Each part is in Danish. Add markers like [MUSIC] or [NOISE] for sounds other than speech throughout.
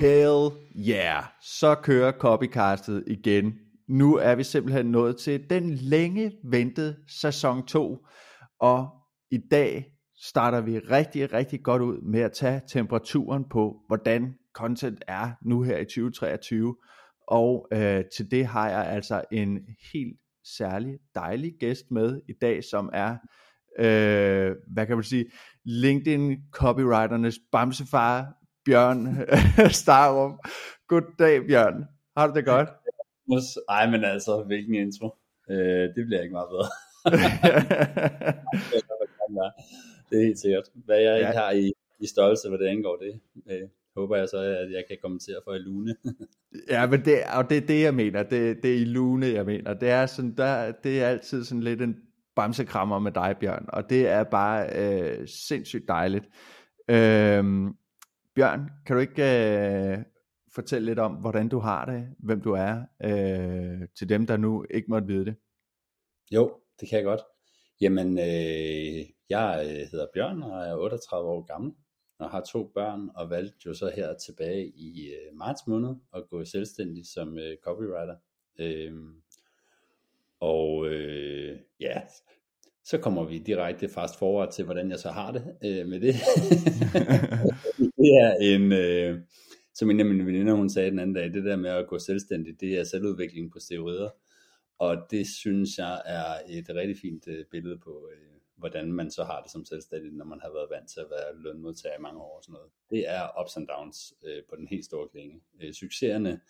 Hell yeah, så kører copycastet igen. Nu er vi simpelthen nået til den længe ventede sæson 2, og i dag starter vi rigtig, rigtig godt ud med at tage temperaturen på, hvordan content er nu her i 2023. Og øh, til det har jeg altså en helt særlig dejlig gæst med i dag, som er, øh, hvad kan man sige, LinkedIn copywriternes bamsefar, Bjørn [LAUGHS] Starum. Goddag Bjørn, har du det godt? [LAUGHS] Ej, men altså, hvilken intro. Øh, det bliver ikke meget bedre. [LAUGHS] det er helt sikkert. Hvad jeg ikke har i, i størrelse, hvad det angår det, øh, håber jeg så, at jeg kan kommentere for i lune. [LAUGHS] ja, men det, og det er det, jeg mener. Det, det er i lune, jeg mener. Det er, sådan, der, det er altid sådan lidt en bamsekrammer med dig, Bjørn, og det er bare øh, sindssygt dejligt. Øh, Bjørn, kan du ikke øh, fortælle lidt om, hvordan du har det, hvem du er, øh, til dem, der nu ikke måtte vide det? Jo, det kan jeg godt. Jamen, øh, jeg øh, hedder Bjørn og er 38 år gammel og har to børn og valgte jo så her tilbage i øh, marts måned at gå selvstændig som øh, copywriter. Øh, og øh, ja, så kommer vi direkte fast forward til, hvordan jeg så har det øh, med det. [LAUGHS] det er en, øh, som en af mine veninder, hun sagde den anden dag, det der med at gå selvstændig, det er selvudvikling på steroider. Og det synes jeg er et rigtig fint øh, billede på, øh, hvordan man så har det som selvstændig, når man har været vant til at være lønmodtager i mange år og sådan noget. Det er ups and downs øh, på den helt store klinge. Øh, succeserne,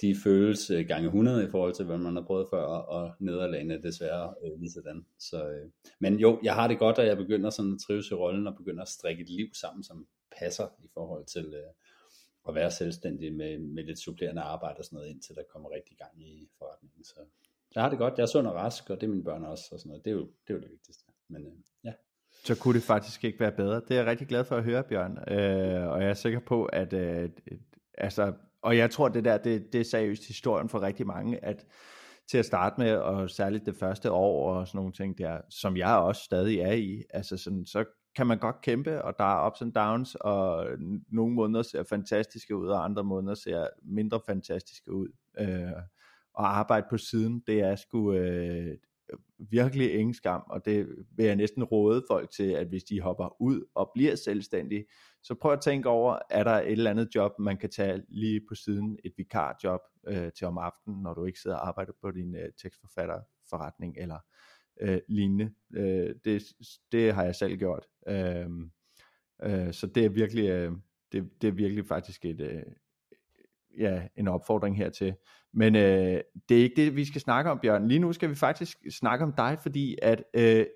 de føles øh, gange 100 i forhold til, hvad man har prøvet før, og nederlagene desværre øh, lige sådan. Så, øh, men jo, jeg har det godt, at jeg begynder sådan at trives i rollen, og begynder at strikke et liv sammen, som passer i forhold til øh, at være selvstændig med, med lidt supplerende arbejde og sådan noget, indtil der kommer rigtig gang i forretningen. Så jeg har det godt, jeg er sund og rask, og det er mine børn også, og sådan noget. Det er jo det, er jo det vigtigste. Men øh, ja. Så kunne det faktisk ikke være bedre. Det er jeg rigtig glad for at høre, Bjørn. Øh, og jeg er sikker på, at øh, altså, og jeg tror, det der, det, det er seriøst historien for rigtig mange, at til at starte med, og særligt det første år og sådan nogle ting der, som jeg også stadig er i, altså sådan, så kan man godt kæmpe, og der er ups and downs, og nogle måneder ser fantastiske ud, og andre måneder ser mindre fantastiske ud. Øh, og arbejde på siden, det er sgu, øh, virkelig ingen skam, og det vil jeg næsten råde folk til, at hvis de hopper ud og bliver selvstændige, så prøv at tænke over, er der et eller andet job, man kan tage lige på siden, et vikarjob øh, til om aftenen, når du ikke sidder og arbejder på din øh, tekstforfatterforretning eller øh, lignende. Øh, det, det har jeg selv gjort. Øh, øh, så det er virkelig, øh, det, det er virkelig faktisk et, øh, ja, en opfordring hertil. Men øh, det er ikke det, vi skal snakke om, Bjørn. Lige nu skal vi faktisk snakke om dig, fordi at øh,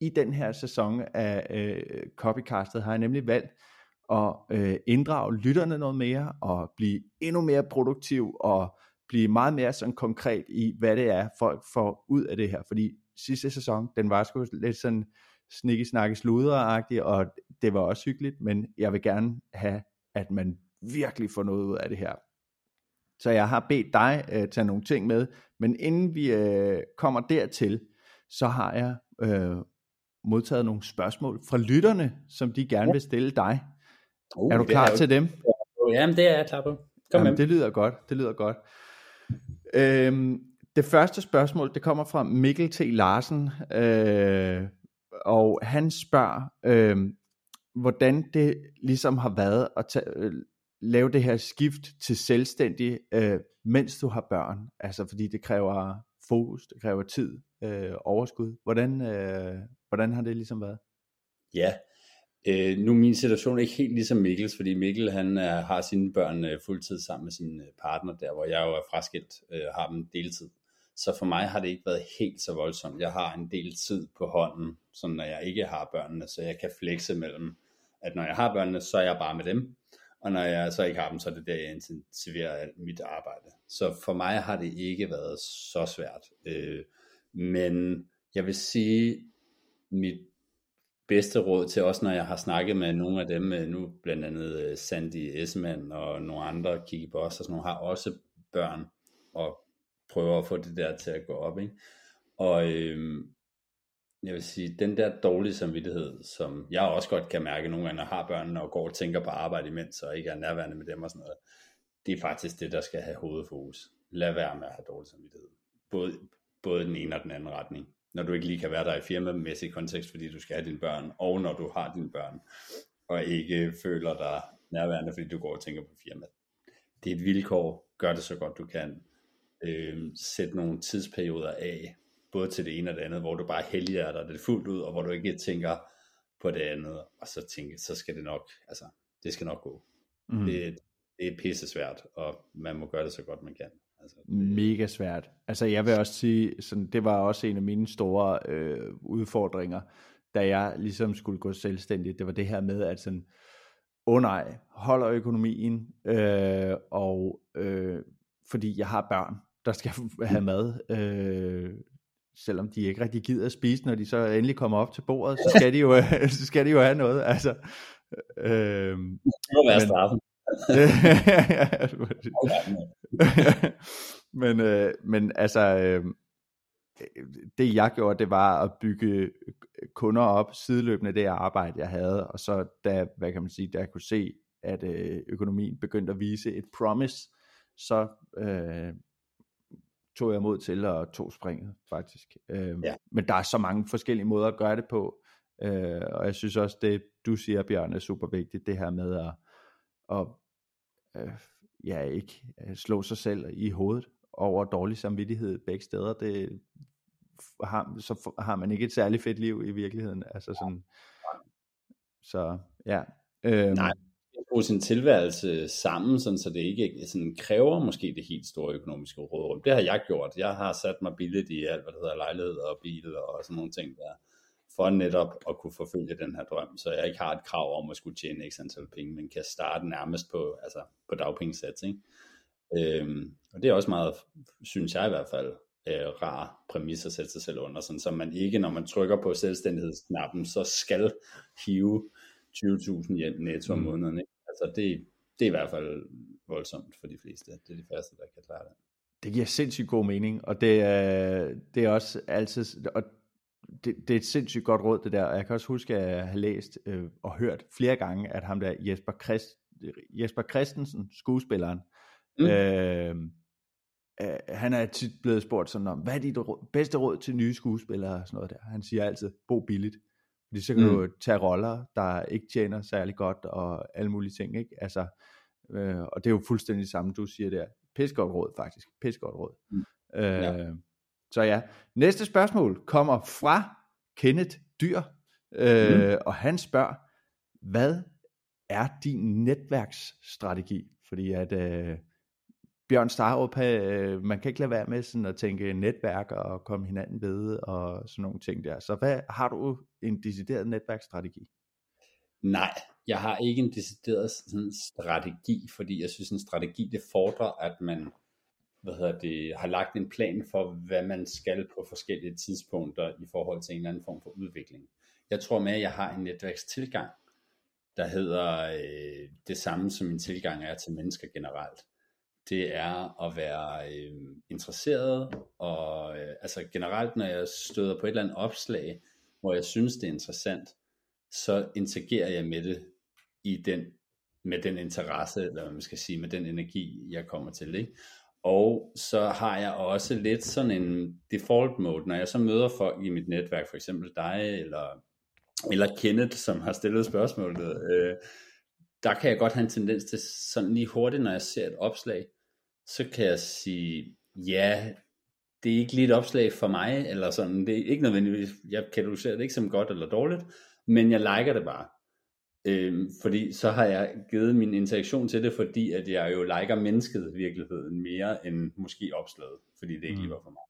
i den her sæson af øh, Copycastet har jeg nemlig valgt at øh, inddrage lytterne noget mere, og blive endnu mere produktiv, og blive meget mere sådan konkret i, hvad det er, folk får ud af det her. Fordi sidste sæson, den var sgu lidt sådan snikke snakke sluderagtig, og det var også hyggeligt, men jeg vil gerne have, at man virkelig får noget ud af det her. Så jeg har bedt dig øh, tage nogle ting med, men inden vi øh, kommer dertil, så har jeg øh, modtaget nogle spørgsmål fra lytterne, som de gerne ja. vil stille dig. Uh, er du klar er til dem? Jamen det er jeg klar på. Kom Jamen, det lyder godt, det lyder godt. Øhm, det første spørgsmål, det kommer fra Mikkel T. Larsen, øh, og han spørger, øh, hvordan det ligesom har været at tage, øh, lave det her skift til selvstændig, øh, mens du har børn? Altså fordi det kræver fokus, det kræver tid, øh, overskud. Hvordan, øh, hvordan har det ligesom været? Ja, øh, nu er min situation ikke helt ligesom Mikkels, fordi Mikkel han er, har sine børn øh, fuldtid sammen med sin øh, partner der, hvor jeg jo er fraskilt, øh, har dem deltid. Så for mig har det ikke været helt så voldsomt. Jeg har en del tid på hånden, så når jeg ikke har børnene, så jeg kan flexe mellem, at når jeg har børnene, så er jeg bare med dem, og når jeg så ikke har dem, så er det der, jeg intensiverer mit arbejde. Så for mig har det ikke været så svært. Øh, men jeg vil sige, mit bedste råd til også, når jeg har snakket med nogle af dem, øh, nu blandt andet øh, Sandy Esman og nogle andre, Kiki Boss og sådan nogle, har også børn, og prøver at få det der til at gå op, ikke? Og øh, jeg vil sige, den der dårlige samvittighed, som jeg også godt kan mærke nogle gange, når jeg har børnene og går og tænker på arbejde imens, og ikke er nærværende med dem og sådan noget, det er faktisk det, der skal have hovedfokus. Lad være med at have dårlig samvittighed. Både, både den ene og den anden retning. Når du ikke lige kan være der i firmamæssig kontekst, fordi du skal have dine børn, og når du har dine børn, og ikke føler dig nærværende, fordi du går og tænker på firmaet. Det er et vilkår. Gør det så godt du kan. Øh, sæt nogle tidsperioder af, både til det ene og det andet, hvor du bare helliger dig det fuldt ud, og hvor du ikke tænker på det andet, og så tænker, så skal det nok, altså, det skal nok gå. Mm. Det, det er pisse svært, og man må gøre det så godt man kan. Altså, det... Mega svært. Altså jeg vil også sige, sådan, det var også en af mine store øh, udfordringer, da jeg ligesom skulle gå selvstændigt. Det var det her med, at sådan, åh oh nej, holder økonomien, øh, og øh, fordi jeg har børn, der skal [LAUGHS] have mad, øh, selvom de ikke rigtig gider at spise, når de så endelig kommer op til bordet, så skal de jo, [LAUGHS] så skal de jo have noget. Altså, øh, det må være men, straffen. [LAUGHS] men, øh, men altså, øh, det jeg gjorde, det var at bygge kunder op sideløbende det arbejde, jeg havde, og så da, hvad kan man sige, da jeg kunne se, at øh, økonomien begyndte at vise et promise, så øh, tog jeg mod til og tog springet faktisk. Øh, ja. Men der er så mange forskellige måder at gøre det på, øh, og jeg synes også, det du siger, Bjørn, er super vigtigt, det her med at, at øh, ja, ikke øh, slå sig selv i hovedet over dårlig samvittighed begge steder. Det har, så har man ikke et særligt fedt liv i virkeligheden. Altså sådan, så ja. Øhm, Nej, bruge sin tilværelse sammen, sådan, så det ikke sådan, kræver måske det helt store økonomiske rådrum. Det har jeg gjort. Jeg har sat mig billigt i alt, hvad der hedder lejlighed og bil og sådan nogle ting der, for netop at kunne forfølge den her drøm, så jeg ikke har et krav om at skulle tjene x antal penge, men kan starte nærmest på, altså på dagpengesats. Ikke? Øhm, og det er også meget, synes jeg i hvert fald, øh, rar præmis at sætte sig selv under, sådan, så man ikke, når man trykker på selvstændighedsknappen, så skal hive 20.000 hjem netto om mm. måneden. Altså det, det er i hvert fald voldsomt for de fleste. Det er de første, der kan klare det. Det giver sindssygt god mening, og det er, det er også altid, og det, det er et sindssygt godt råd det der, og jeg kan også huske at jeg har læst øh, og hørt flere gange, at ham der Jesper, Christ, Jesper Christensen, skuespilleren, mm. øh, øh, han er tit blevet spurgt sådan om, hvad er dit bedste råd til nye skuespillere og sådan noget der. Han siger altid, bo billigt. Fordi så kan mm. du tage roller, der ikke tjener særlig godt, og alle mulige ting, ikke? Altså, øh, og det er jo fuldstændig det samme, du siger der. Pis godt råd, faktisk. Pis godt råd. Mm. Øh, ja. Så ja, næste spørgsmål kommer fra Kenneth Dyr, øh, mm. og han spørger, hvad er din netværksstrategi? Fordi at øh, Bjørn Starup, øh, man kan ikke lade være med sådan at tænke netværk og komme hinanden ved og sådan nogle ting der. Så hvad har du en decideret netværksstrategi? Nej, jeg har ikke en decideret sådan strategi, fordi jeg synes en strategi det fordrer, at man hvad hedder det, har lagt en plan for, hvad man skal på forskellige tidspunkter i forhold til en eller anden form for udvikling. Jeg tror med, at jeg har en netværkstilgang, der hedder øh, det samme som min tilgang er til mennesker generelt det er at være øh, interesseret, og øh, altså generelt, når jeg støder på et eller andet opslag, hvor jeg synes, det er interessant, så interagerer jeg med det i den, med den interesse, eller hvad man skal sige, med den energi, jeg kommer til. Ikke? Og så har jeg også lidt sådan en default mode, når jeg så møder folk i mit netværk, for eksempel dig, eller, eller Kenneth, som har stillet spørgsmålet, øh, der kan jeg godt have en tendens til sådan lige hurtigt, når jeg ser et opslag, så kan jeg sige, ja, det er ikke lige et opslag for mig, eller sådan, det er ikke nødvendigvis, jeg kategoriserer det ikke som godt eller dårligt, men jeg liker det bare. Øhm, fordi så har jeg givet min interaktion til det, fordi at jeg jo liker mennesket i virkeligheden mere end måske opslaget, fordi det ikke mm. lige var for mig.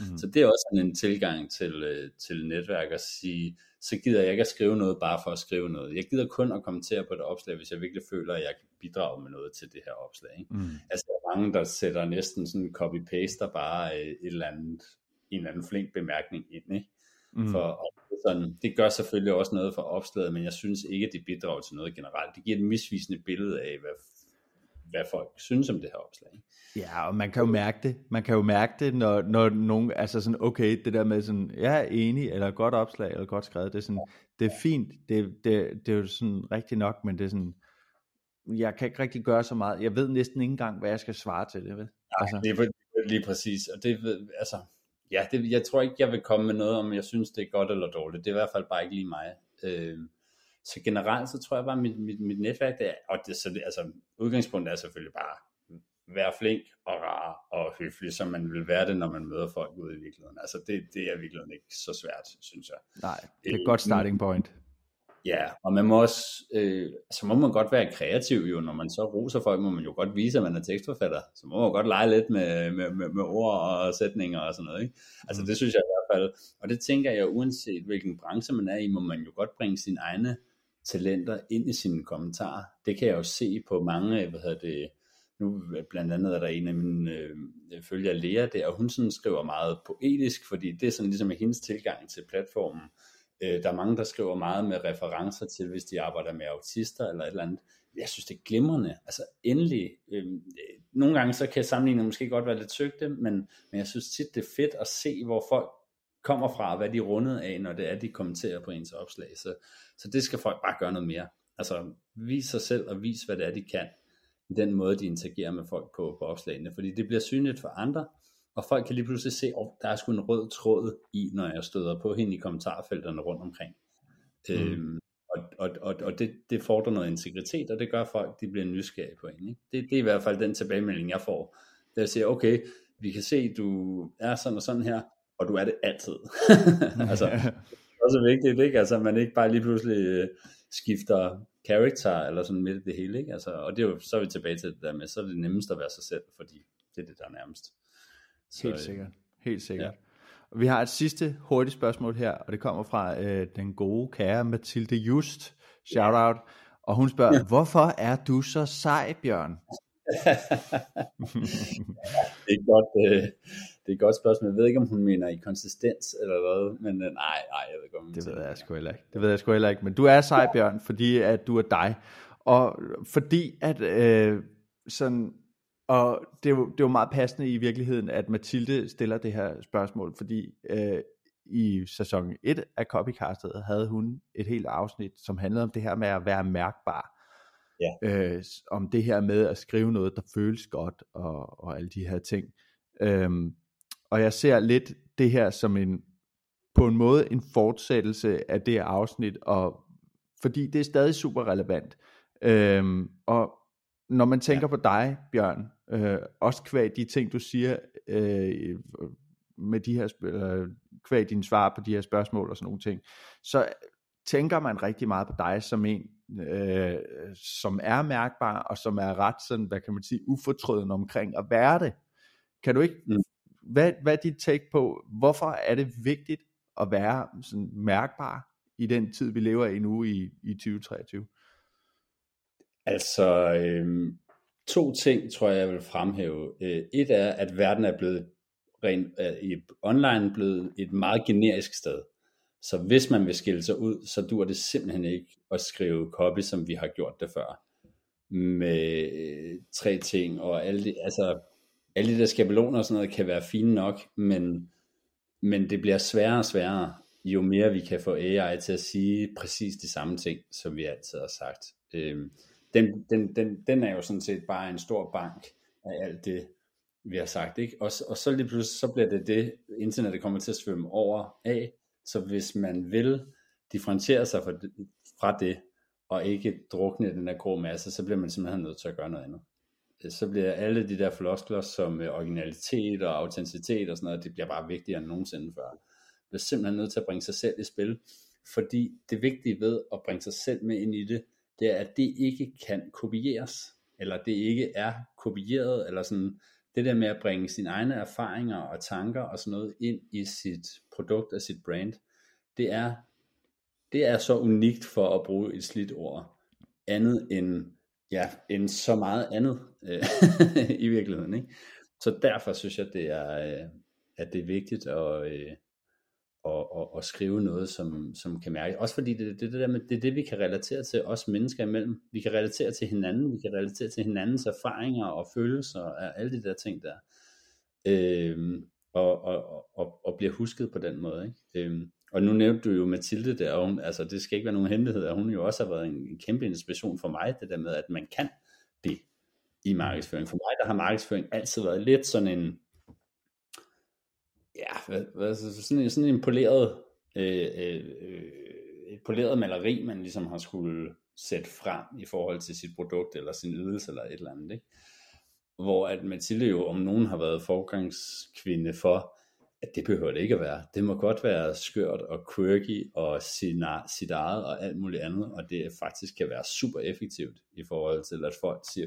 Mm. Så det er også en tilgang til, øh, til netværk at sige, så gider jeg ikke at skrive noget bare for at skrive noget. Jeg gider kun at kommentere på det opslag, hvis jeg virkelig føler, at jeg kan bidrage med noget til det her opslag. Ikke? Mm. Altså der er mange, der sætter næsten sådan copy-paster bare et eller andet, en eller anden flink bemærkning ind. Ikke? Mm. For sådan, det gør selvfølgelig også noget for opslaget, men jeg synes ikke, det bidrager til noget generelt. Det giver et misvisende billede af, hvad, hvad folk synes om det her opslag. Ja, og man kan jo mærke det. Man kan jo mærke det, når, når nogen, altså sådan, okay, det der med sådan, jeg er enig, eller godt opslag, eller godt skrevet, det er sådan, det er fint, det, det, det er jo sådan rigtigt nok, men det er sådan, jeg kan ikke rigtig gøre så meget. Jeg ved næsten ikke engang, hvad jeg skal svare til det, ved. Nej, altså. det er lige præcis, og det, altså, ja, det, jeg tror ikke, jeg vil komme med noget om, jeg synes, det er godt eller dårligt. Det er i hvert fald bare ikke lige mig. Øh, så generelt, så tror jeg bare, at mit, mit, mit netværk, det er, og det, så det, altså, udgangspunktet er selvfølgelig bare, være flink og rar og høflig, som man vil være det, når man møder folk ude i virkeligheden. Altså det, det er virkelig ikke så svært, synes jeg. Nej, det er et godt starting point. Ja, og man må også, øh, så må man godt være kreativ jo, når man så roser folk, må man jo godt vise, at man er tekstforfatter. Så må man godt lege lidt med, med, med, med ord og sætninger og sådan noget. Ikke? Altså mm. det synes jeg i hvert fald, og det tænker jeg, uanset hvilken branche man er i, må man jo godt bringe sine egne talenter ind i sine kommentarer. Det kan jeg jo se på mange, hvad hedder det, nu blandt andet er der en af mine øh, følgere, Lea, der, og hun sådan skriver meget poetisk, fordi det er sådan ligesom hendes tilgang til platformen. Øh, der er mange, der skriver meget med referencer til, hvis de arbejder med autister eller et eller andet. Jeg synes, det er glimrende. Altså endelig, øhm, øh, nogle gange så kan sammenligningen måske godt være lidt tygte, men, men jeg synes tit, det er fedt at se, hvor folk kommer fra, hvad de er rundet af, når det er, de kommenterer på ens opslag. Så, så det skal folk bare gøre noget mere. Altså, vis sig selv og vis, hvad det er, de kan i den måde, de interagerer med folk på, på opslagene, fordi det bliver synligt for andre, og folk kan lige pludselig se, at oh, der er sgu en rød tråd i, når jeg støder på hende i kommentarfelterne rundt omkring. Mm. Øhm, og og, og, og det, det fordrer noget integritet, og det gør folk, de bliver nysgerrige på en. Ikke? Det, det er i hvert fald den tilbagemelding, jeg får. Der siger, okay, vi kan se, du er sådan og sådan her, og du er det altid. [LAUGHS] altså, det er også vigtigt, ikke? Altså, man ikke bare lige pludselig øh, skifter character, eller sådan midt i det hele, ikke? Altså, og det er jo, så er vi tilbage til det der med, så er det nemmest at være sig selv, fordi det er det, der er nærmest. Så, Helt øh, sikkert. Helt sikkert. Ja. Vi har et sidste hurtigt spørgsmål her, og det kommer fra øh, den gode kære Mathilde Just. Shout out. Og hun spørger, ja. hvorfor er du så sej, Bjørn? [LAUGHS] [LAUGHS] det er godt, øh, det er et godt spørgsmål. Jeg ved ikke, om hun mener i konsistens eller hvad, men øh, nej, nej, jeg ved ikke, om Det ved jeg sgu heller ikke. Det ved jeg sgu heller ikke, men du er sej, Bjørn, fordi at du er dig. Og fordi at øh, sådan, og det er, jo, det er jo meget passende i virkeligheden, at Mathilde stiller det her spørgsmål, fordi øh, i sæson 1 af Copycastet havde hun et helt afsnit, som handlede om det her med at være mærkbar. Ja. Øh, om det her med at skrive noget, der føles godt, og, og alle de her ting. Øhm, og jeg ser lidt det her som en, på en måde en fortsættelse af det afsnit, og fordi det er stadig super relevant. Øhm, og når man tænker ja. på dig, Bjørn, øh, også kvæg de ting, du siger, øh, med de her, øh, kvæg dine svar på de her spørgsmål og sådan nogle ting, så tænker man rigtig meget på dig som en, øh, som er mærkbar, og som er ret sådan, hvad kan man sige, ufortrødende omkring at være det. Kan du ikke mm hvad, hvad er dit take på, hvorfor er det vigtigt at være sådan mærkbar i den tid, vi lever i nu i, i 2023? Altså, øh, to ting tror jeg, jeg vil fremhæve. Øh, et er, at verden er blevet rent, øh, i online blevet et meget generisk sted. Så hvis man vil skille sig ud, så dur det simpelthen ikke at skrive copy, som vi har gjort det før. Med øh, tre ting og alle de, altså alle de der skabeloner og sådan noget kan være fine nok, men, men det bliver sværere og sværere, jo mere vi kan få AI til at sige præcis de samme ting, som vi altid har sagt. Øh, den, den, den, den er jo sådan set bare en stor bank af alt det, vi har sagt. Ikke? Og, og så lige pludselig, så bliver det det, internettet kommer til at svømme over af. Så hvis man vil differentiere sig fra det, fra det og ikke drukne den der grå masse, så bliver man simpelthen nødt til at gøre noget andet så bliver alle de der floskler som øh, originalitet og autenticitet og sådan noget, det bliver bare vigtigere end nogensinde før. Man bliver simpelthen nødt til at bringe sig selv i spil, fordi det vigtige ved at bringe sig selv med ind i det, det er, at det ikke kan kopieres, eller det ikke er kopieret, eller sådan, det der med at bringe sine egne erfaringer og tanker og sådan noget ind i sit produkt og sit brand, det er, det er så unikt for at bruge et slidt ord, andet end ja, end så meget andet øh, [LAUGHS] i virkeligheden. Ikke? Så derfor synes jeg, det er, øh, at det er vigtigt at, øh, og, og, og skrive noget, som, som kan mærke. Også fordi det, det, det, der med, det er det, vi kan relatere til, os mennesker imellem. Vi kan relatere til hinanden, vi kan relatere til hinandens erfaringer og følelser og alle de der ting der. Øhm, og, og, og, og bliver husket på den måde. Ikke? Øhm, og nu nævnte du jo Mathilde der, og hun, altså det skal ikke være nogen hemmelighed, at hun jo også har været en, en kæmpe inspiration for mig, det der med, at man kan det i markedsføring. For mig, der har markedsføring altid været lidt sådan en, ja, hvad, hvad, sådan, en, sådan en poleret, øh, øh, øh, et poleret maleri, man ligesom har skulle sætte frem i forhold til sit produkt, eller sin ydelse, eller et eller andet, ikke? Hvor at Mathilde jo om nogen har været forgangskvinde for, at det behøver det ikke at være. Det må godt være skørt og quirky og sin, sit eget og alt muligt andet, og det faktisk kan være super effektivt i forhold til, at folk siger,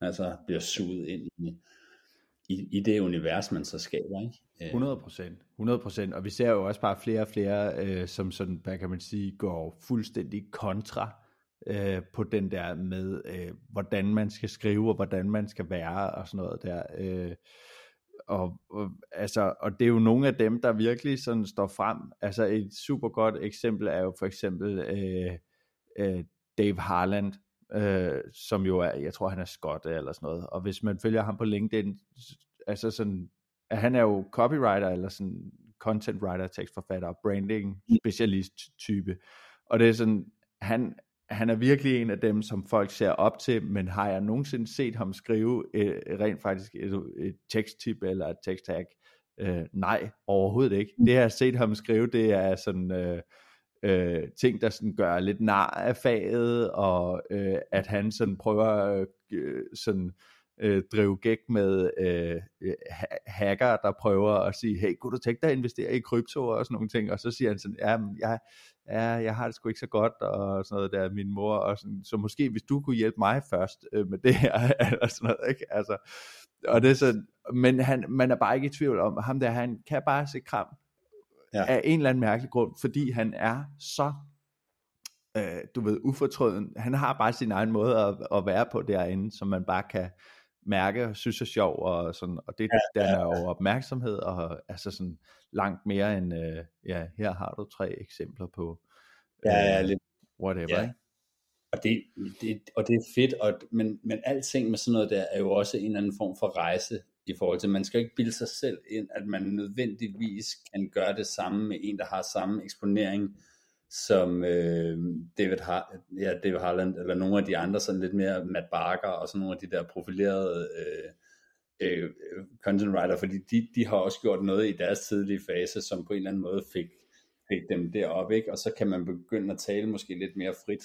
altså bliver suget ind i, i, i det univers, man så skaber. Ikke? Øh. 100 procent, 100 procent, og vi ser jo også bare flere og flere, øh, som sådan, hvad kan man sige, går fuldstændig kontra øh, på den der med, øh, hvordan man skal skrive, og hvordan man skal være, og sådan noget der. Øh, og, og, altså, og det er jo nogle af dem, der virkelig sådan står frem. Altså et super godt eksempel er jo for eksempel øh, øh, Dave Harland, øh, som jo er, jeg tror han er skot eller sådan noget, og hvis man følger ham på LinkedIn, altså sådan, at han er jo copywriter eller sådan content writer, tekstforfatter, branding specialist type, og det er sådan, han, han er virkelig en af dem, som folk ser op til, men har jeg nogensinde set ham skrive et, rent faktisk et, et teksttip eller et teksttag? Øh, nej, overhovedet ikke. Det jeg har set ham skrive, det er sådan øh, øh, ting, der sådan gør lidt nar af faget, og øh, at han sådan prøver øh, sådan øh, drive gæk med øh, hacker, der prøver at sige, hey, kunne du tænke dig at investere i krypto? og sådan nogle ting, og så siger han sådan, ja, jeg, ja, jeg har det sgu ikke så godt, og sådan noget der, min mor, og sådan, så måske hvis du kunne hjælpe mig først øh, med det her, [LAUGHS] eller sådan noget, ikke? Altså, og det er sådan, men han, man er bare ikke i tvivl om, ham der, han kan bare se kram, ja. af en eller anden mærkelig grund, fordi han er så øh, du ved, ufortrøden. Han har bare sin egen måde at, at være på derinde, som man bare kan mærke og synes er sjov, og, sådan, og det ja, der er jo opmærksomhed, og altså sådan langt mere end, øh, ja, her har du tre eksempler på, øh, ja, ja, lidt, whatever, ja. ikke? Og det, det, og det er fedt, og, men, men alting med sådan noget der er jo også en eller anden form for rejse i forhold til, man skal ikke bilde sig selv ind, at man nødvendigvis kan gøre det samme med en, der har samme eksponering, som øh, David, Har ja, David Harland, eller nogle af de andre, sådan lidt mere Matt Barker, og sådan nogle af de der profilerede øh, øh, content writer, fordi de, de har også gjort noget i deres tidlige fase, som på en eller anden måde fik, fik dem derop, ikke? og så kan man begynde at tale måske lidt mere frit.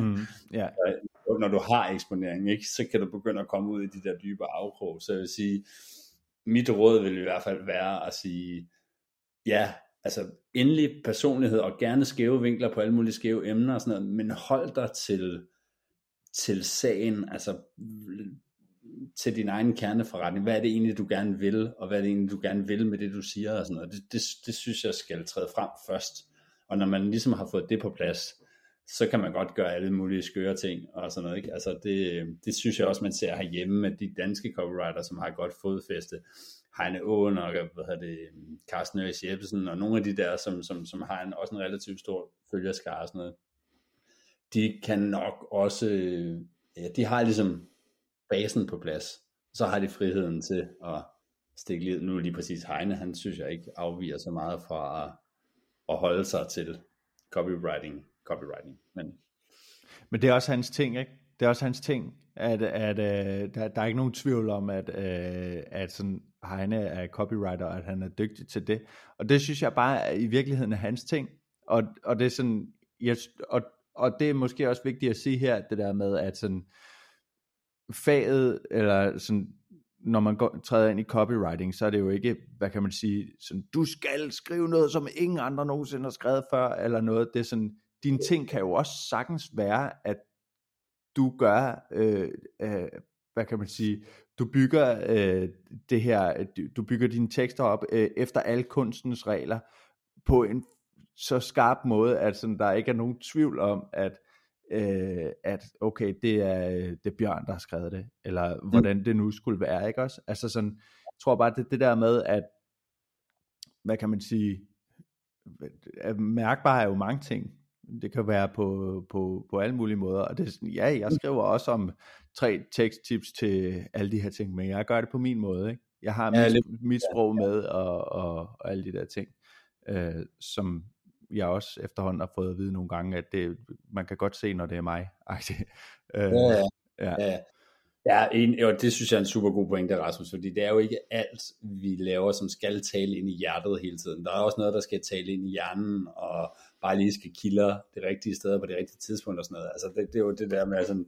mm, yeah. [LAUGHS] Når du har eksponering, ikke? så kan du begynde at komme ud i de der dybe afkrog. Så jeg vil sige, mit råd vil i hvert fald være at sige, ja, altså endelig personlighed og gerne skæve vinkler på alle mulige skæve emner og sådan noget, men hold dig til, til sagen, altså til din egen kerneforretning. Hvad er det egentlig, du gerne vil, og hvad er det egentlig, du gerne vil med det, du siger og sådan noget. Det, det, det synes jeg skal træde frem først. Og når man ligesom har fået det på plads, så kan man godt gøre alle mulige skøre ting og sådan noget. Ikke? Altså det, det synes jeg også, man ser herhjemme med de danske copywriter, som har godt fodfæste. Heine Åen og hvad hedder det, Carsten Øres Jeppesen og nogle af de der, som, som, som har en, også en relativt stor følgerskare og sådan noget. De kan nok også, ja, de har ligesom basen på plads. Så har de friheden til at stikke livet. Nu lige præcis Heine, han synes jeg ikke afviger så meget fra at, at holde sig til copywriting copywriting. Men, Men det er også hans ting, ikke? Det er også hans ting, at, at uh, der, der er ikke nogen tvivl om, at, uh, at sådan, Heine er copywriter, og at han er dygtig til det. Og det synes jeg bare er, i virkeligheden er hans ting. Og, og det er sådan, jeg, og, og det er måske også vigtigt at sige her, det der med, at sådan, faget, eller sådan, når man går, træder ind i copywriting, så er det jo ikke, hvad kan man sige, sådan, du skal skrive noget, som ingen andre nogensinde har skrevet før, eller noget. Det er sådan, dine ting kan jo også sagtens være, at du gør, øh, øh, hvad kan man sige, du bygger øh, det her, du bygger dine tekster op øh, efter alle kunstens regler på en så skarp måde, at sådan, der ikke er nogen tvivl om, at øh, at okay, det er, det er Bjørn, der har skrevet det, eller mm. hvordan det nu skulle være, ikke også? Altså sådan, jeg tror bare, det det der med, at, hvad kan man sige, mærkbar er jo mange ting. Det kan være på, på, på alle mulige måder. Og det er sådan, ja, jeg skriver også om tre teksttips til alle de her ting, men jeg gør det på min måde. Ikke? Jeg har ja, mit, lidt, mit sprog med og, og, og alle de der ting, øh, som jeg også efterhånden har fået at vide nogle gange, at det, man kan godt se, når det er mig. [LAUGHS] øh, ja, ja. ja. ja. Ja, en, jo, det synes jeg er en super god pointe, Rasmus, fordi det er jo ikke alt, vi laver, som skal tale ind i hjertet hele tiden. Der er også noget, der skal tale ind i hjernen, og bare lige skal kilde det rigtige sted på det rigtige tidspunkt og sådan noget. Altså det, det er jo det der med sådan,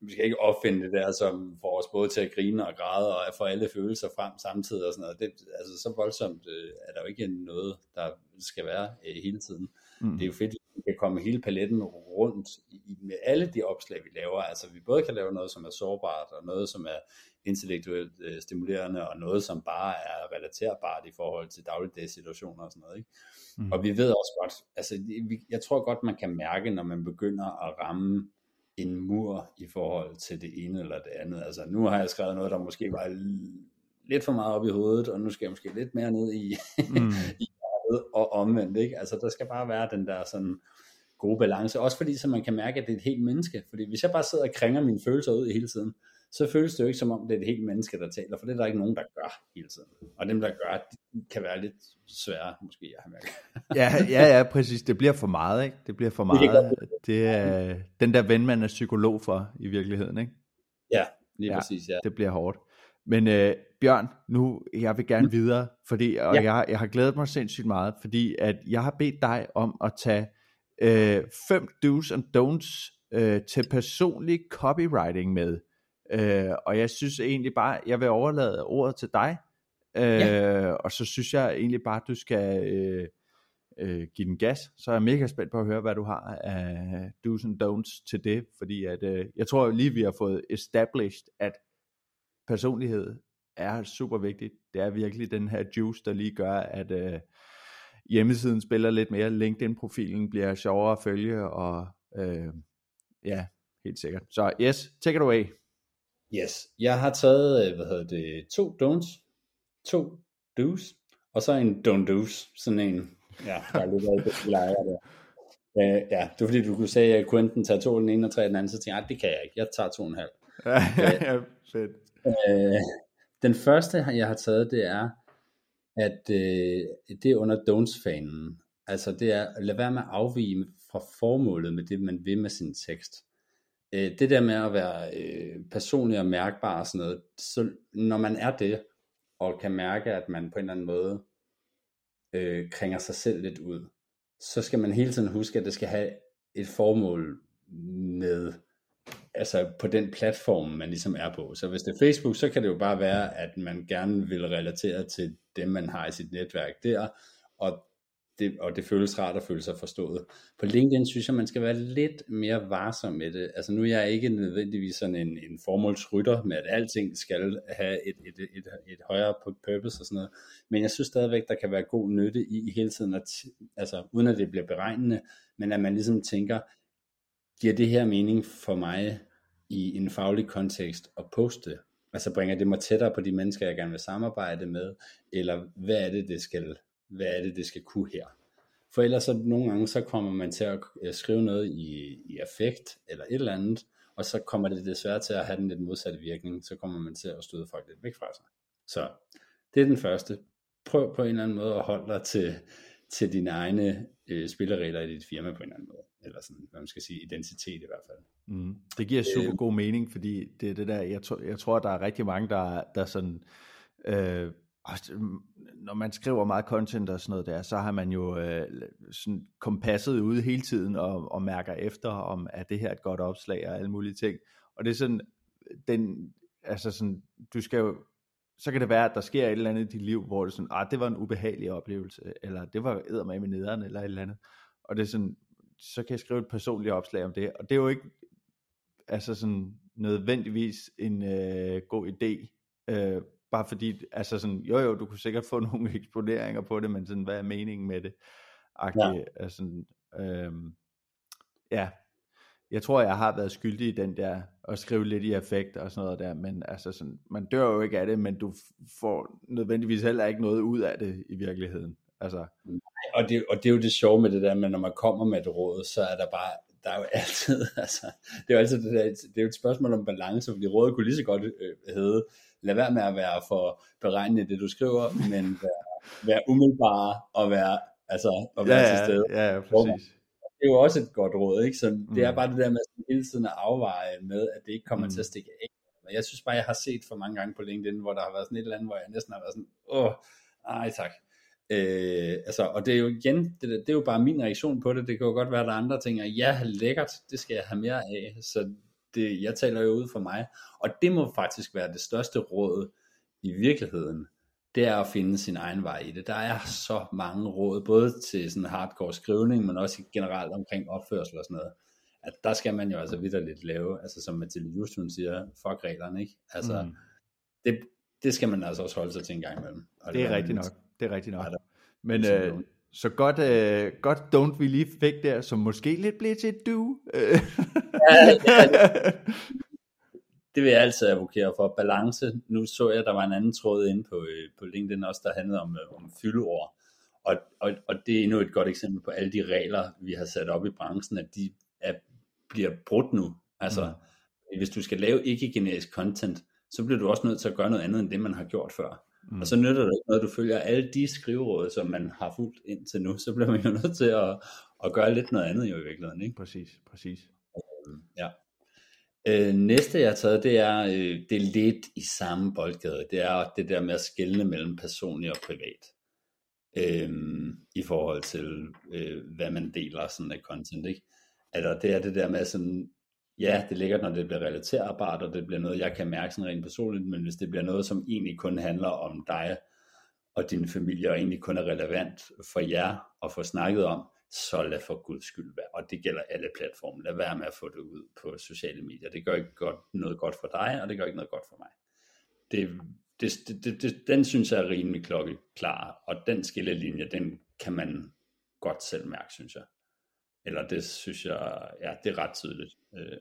vi skal ikke opfinde det der, som får os både til at grine og græde, og få alle følelser frem samtidig og sådan noget. Det, altså så voldsomt øh, er der jo ikke noget, der skal være øh, hele tiden. Mm. Det er jo fedt, kan komme hele paletten rundt i, med alle de opslag, vi laver. Altså vi både kan lave noget, som er sårbart, og noget, som er intellektuelt øh, stimulerende, og noget, som bare er relaterbart i forhold til dagligdags situationer og sådan noget. Ikke? Mm. Og vi ved også godt, altså jeg tror godt, man kan mærke, når man begynder at ramme en mur i forhold til det ene eller det andet. Altså nu har jeg skrevet noget, der måske var lidt for meget op i hovedet, og nu skal jeg måske lidt mere ned i, mm. [LAUGHS] i og omvendt. Ikke? Altså der skal bare være den der sådan gode balance, også fordi så man kan mærke, at det er et helt menneske. Fordi hvis jeg bare sidder og krænger mine følelser ud i hele tiden, så føles det jo ikke som om, det er et helt menneske, der taler, for det er der ikke nogen, der gør hele tiden. Og dem, der gør, det kan være lidt svære, måske, at have mærket. [LAUGHS] ja, ja, ja, præcis. Det bliver for meget, ikke? Det bliver for meget. Det er den der ven, man er psykolog for i virkeligheden, ikke? Ja, lige ja, præcis, ja. Det bliver hårdt. Men øh, Bjørn, nu jeg vil gerne videre, fordi og ja. jeg, jeg har glædet mig sindssygt meget, fordi at jeg har bedt dig om at tage øh, fem do's and don'ts øh, til personlig copywriting med. Øh, og jeg synes egentlig bare, jeg vil overlade ordet til dig, øh, ja. og så synes jeg egentlig bare, du skal øh, øh, give den gas. Så er jeg mega spændt på at høre, hvad du har af do's and don'ts til det, fordi at, øh, jeg tror lige, vi har fået established, at personlighed er super vigtigt. Det er virkelig den her juice, der lige gør, at øh, hjemmesiden spiller lidt mere, LinkedIn-profilen bliver sjovere at følge, og øh, ja, helt sikkert. Så yes, take it away. Yes, jeg har taget, øh, hvad hedder det, to don'ts, to do's, og så en don't do's, sådan en, ja, der er lidt af det lejer der. Uh, ja, det var fordi, du kunne sige, at jeg kunne enten tage to den ene og tre den anden, så tænkte jeg, det kan jeg ikke, jeg tager to og en halv. [LAUGHS] ja, fedt. Uh, den første, jeg har taget, det er, at øh, det er under don'ts-fanen. Altså det er, at være med at afvige fra formålet med det, man vil med sin tekst øh, det der med at være øh, personlig og mærkbar og sådan noget, så når man er det, og kan mærke, at man på en eller anden måde øh, kringer sig selv lidt ud, så skal man hele tiden huske, at det skal have et formål med, altså på den platform, man ligesom er på. Så hvis det er Facebook, så kan det jo bare være, at man gerne vil relatere til dem, man har i sit netværk der, og det, og det føles rart at føle sig forstået. På LinkedIn synes jeg, man skal være lidt mere varsom med det. Altså nu er jeg ikke nødvendigvis sådan en, en formålsrytter med, at alting skal have et, et, et, et, højere purpose og sådan noget. Men jeg synes stadigvæk, der kan være god nytte i hele tiden, at, altså uden at det bliver beregnende, men at man ligesom tænker, giver det her mening for mig i en faglig kontekst at poste? Altså bringer det mig tættere på de mennesker, jeg gerne vil samarbejde med, eller hvad er det, det skal hvad er det, det skal kunne her. For ellers så nogle gange, så kommer man til at øh, skrive noget i, i affekt, eller et eller andet, og så kommer det desværre til at have den lidt modsatte virkning, så kommer man til at støde folk lidt væk fra sig. Så det er den første. Prøv på en eller anden måde at holde dig til, til dine egne øh, spilleregler i dit firma på en eller anden måde. Eller sådan, hvad man skal sige, identitet i hvert fald. Mm. Det giver super god mening, fordi det er det der, jeg, tror, jeg tror, der er rigtig mange, der, der sådan, øh, når man skriver meget content og sådan noget der, så har man jo øh, sådan kompasset ude hele tiden og, og mærker efter, om er det her et godt opslag og alle mulige ting. Og det er sådan, den, altså sådan, du skal jo, så kan det være, at der sker et eller andet i dit liv, hvor det er sådan, ah, det var en ubehagelig oplevelse, eller det var med med nederen, eller et eller andet. Og det er sådan, så kan jeg skrive et personligt opslag om det, og det er jo ikke, altså sådan, nødvendigvis en øh, god idé, øh, Bare fordi, altså sådan, jo jo, du kunne sikkert få [LAUGHS] nogle eksponeringer på det, men sådan, hvad er meningen med det? ja. Altså, øhm, ja, jeg tror, jeg har været skyldig i den der, at skrive lidt i effekt og sådan noget der, men altså sådan, man dør jo ikke af det, men du får nødvendigvis heller ikke noget ud af det i virkeligheden. Altså. Og, det, og det er jo det sjove med det der, men når man kommer med et råd, så er der bare, der er jo [LAUGHS] altid, altså, det er jo altid det, der, det er jo et spørgsmål om balance, fordi rådet kunne lige så godt øh, hedde, lad være med at være for beregnende det, du skriver, men være, være umiddelbare og være, altså, og være ja, til stede. Ja, ja, præcis. Det er jo også et godt råd, ikke? Så det er mm. bare det der med at hele tiden at afveje med, at det ikke kommer mm. til at stikke af. Men jeg synes bare, jeg har set for mange gange på LinkedIn, hvor der har været sådan et eller andet, hvor jeg næsten har været sådan, åh, ej tak. Øh, altså, og det er jo igen, det, det er jo bare min reaktion på det. Det kan jo godt være, at der er andre ting, at ja, lækkert, det skal jeg have mere af. Så det, jeg taler jo ud for mig. Og det må faktisk være det største råd i virkeligheden. Det er at finde sin egen vej i det. Der er så mange råd, både til sådan hardcore skrivning, men også generelt omkring opførsel og sådan noget. At der skal man jo altså vidderligt lave, altså som Mathilde Just, siger, fuck reglerne, ikke? Altså, mm. det, det skal man altså også holde sig til en gang imellem. Og det, det er rigtigt nok. Det er rigtigt nok. Men øh, så godt, øh, godt don't we lige fik der, som måske lidt blev til et du. ja, ja, [LAUGHS] det vil jeg altid advokere for. Balance. Nu så jeg, at der var en anden tråd inde på, øh, på LinkedIn også, der handlede om, øh, om fyldeord. Og, og, og det er endnu et godt eksempel på alle de regler, vi har sat op i branchen, at de er, bliver brudt nu. Altså, mm. hvis du skal lave ikke-generisk content, så bliver du også nødt til at gøre noget andet, end det man har gjort før. Mm. Og så nytter det ikke noget, at du følger alle de skriveråd, som man har fulgt indtil nu, så bliver man jo nødt til at, at gøre lidt noget andet jo i virkeligheden. Ikke? Præcis, præcis. Ja. Øh, næste jeg har taget, det er, øh, det er lidt i samme boldgade. Det er det der med at skelne mellem personlig og privat. Øh, I forhold til, øh, hvad man deler sådan af content. Ikke? Altså, det er det der med sådan, ja, det ligger, når det bliver relaterbart, og det bliver noget, jeg kan mærke sådan rent personligt, men hvis det bliver noget, som egentlig kun handler om dig og din familie, og egentlig kun er relevant for jer at få snakket om, så lad for guds skyld være. Og det gælder alle platforme. Lad være med at få det ud på sociale medier. Det gør ikke godt, noget godt for dig, og det gør ikke noget godt for mig. Det, det, det, det, den synes jeg er rimelig klokkeklar, og den skillelinje, den kan man godt selv mærke, synes jeg. Eller det synes jeg, ja, det er ret tydeligt. Øh.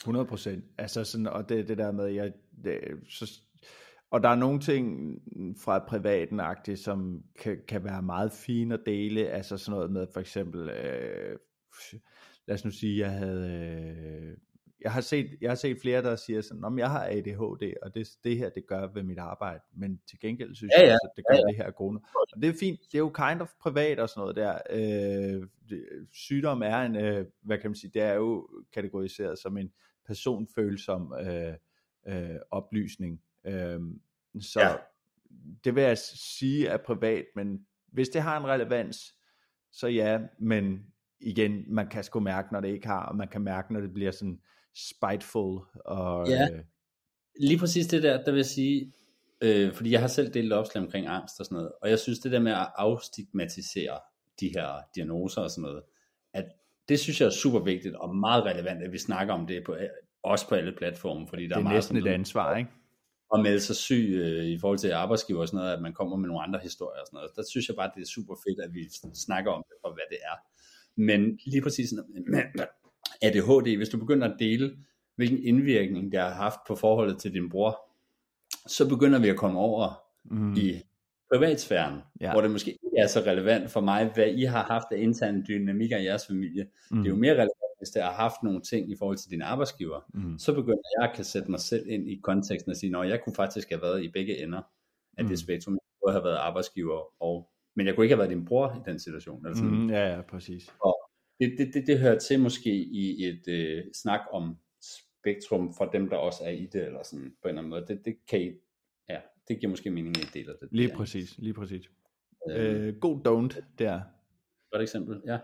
100 procent. Altså sådan, og det, det der med, jeg, det, så, og der er nogle ting fra privaten som kan, kan være meget fine at dele, altså sådan noget med for eksempel, øh, lad os nu sige, jeg havde, øh, jeg har set, jeg har set flere, der siger sådan, om jeg har ADHD, og det, det her, det gør ved mit arbejde, men til gengæld synes ja, ja. jeg også, at det gør ja, ja. det her gode. Og det er fint, det er jo kind of privat og sådan noget der. Øh, det, sygdom er en, øh, hvad kan man sige, det er jo kategoriseret som en personfølsom øh, øh, oplysning. Øh, så ja. det vil jeg sige er privat, men hvis det har en relevans, så ja, men igen, man kan sgu mærke, når det ikke har, og man kan mærke, når det bliver sådan, spiteful. Og, ja, øh, lige præcis det der, der vil jeg sige, øh, fordi jeg har selv delt opslag omkring angst og sådan noget, og jeg synes det der med at afstigmatisere de her diagnoser og sådan noget, at det synes jeg er super vigtigt og meget relevant, at vi snakker om det på, også på alle platforme, fordi der det er, er meget næsten et ansvar, ikke? At melde sig syg øh, i forhold til arbejdsgiver og sådan noget, at man kommer med nogle andre historier og sådan noget. Der synes jeg bare, det er super fedt, at vi snakker om det, og hvad det er. Men lige præcis [CLEARS THROAT] ADHD, hvis du begynder at dele, hvilken indvirkning det har haft på forholdet til din bror, så begynder vi at komme over mm. i privatsfæren, ja. hvor det måske ikke er så relevant for mig, hvad I har haft af interne dynamikker i jeres familie. Mm. Det er jo mere relevant, hvis det har haft nogle ting i forhold til dine arbejdsgiver. Mm. Så begynder jeg at kan sætte mig selv ind i konteksten og sige, at jeg kunne faktisk have været i begge ender af mm. det spektrum. Jeg kunne have været arbejdsgiver, og, men jeg kunne ikke have været din bror i den situation. Eller sådan. Mm, ja, ja, præcis. Og, det, det, det, det hører til måske i et øh, snak om spektrum for dem, der også er i det, eller sådan på en eller anden måde. Det, det kan I, ja, det giver måske mening, at I deler det. Lige præcis, lige præcis. Øh, øh, god don't der. Godt eksempel, ja.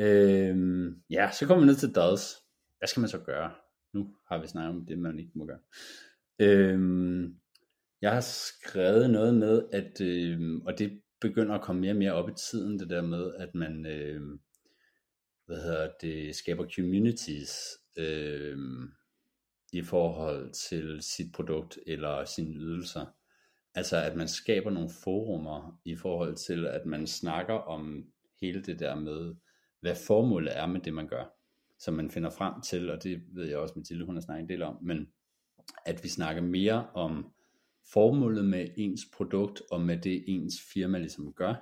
Øhm, ja, så kommer vi ned til dads. Hvad skal man så gøre? Nu har vi snakket om det, man ikke må gøre. Øhm, jeg har skrevet noget med, at, øhm, og det begynder at komme mere og mere op i tiden, det der med, at man, øhm, hvad hedder det, skaber communities øhm, i forhold til sit produkt eller sine ydelser. Altså at man skaber nogle forumer i forhold til, at man snakker om hele det der med, hvad formålet er med det, man gør. Som man finder frem til, og det ved jeg også, Mathilde, hun har snakket en del om, men at vi snakker mere om formålet med ens produkt og med det ens firma ligesom gør,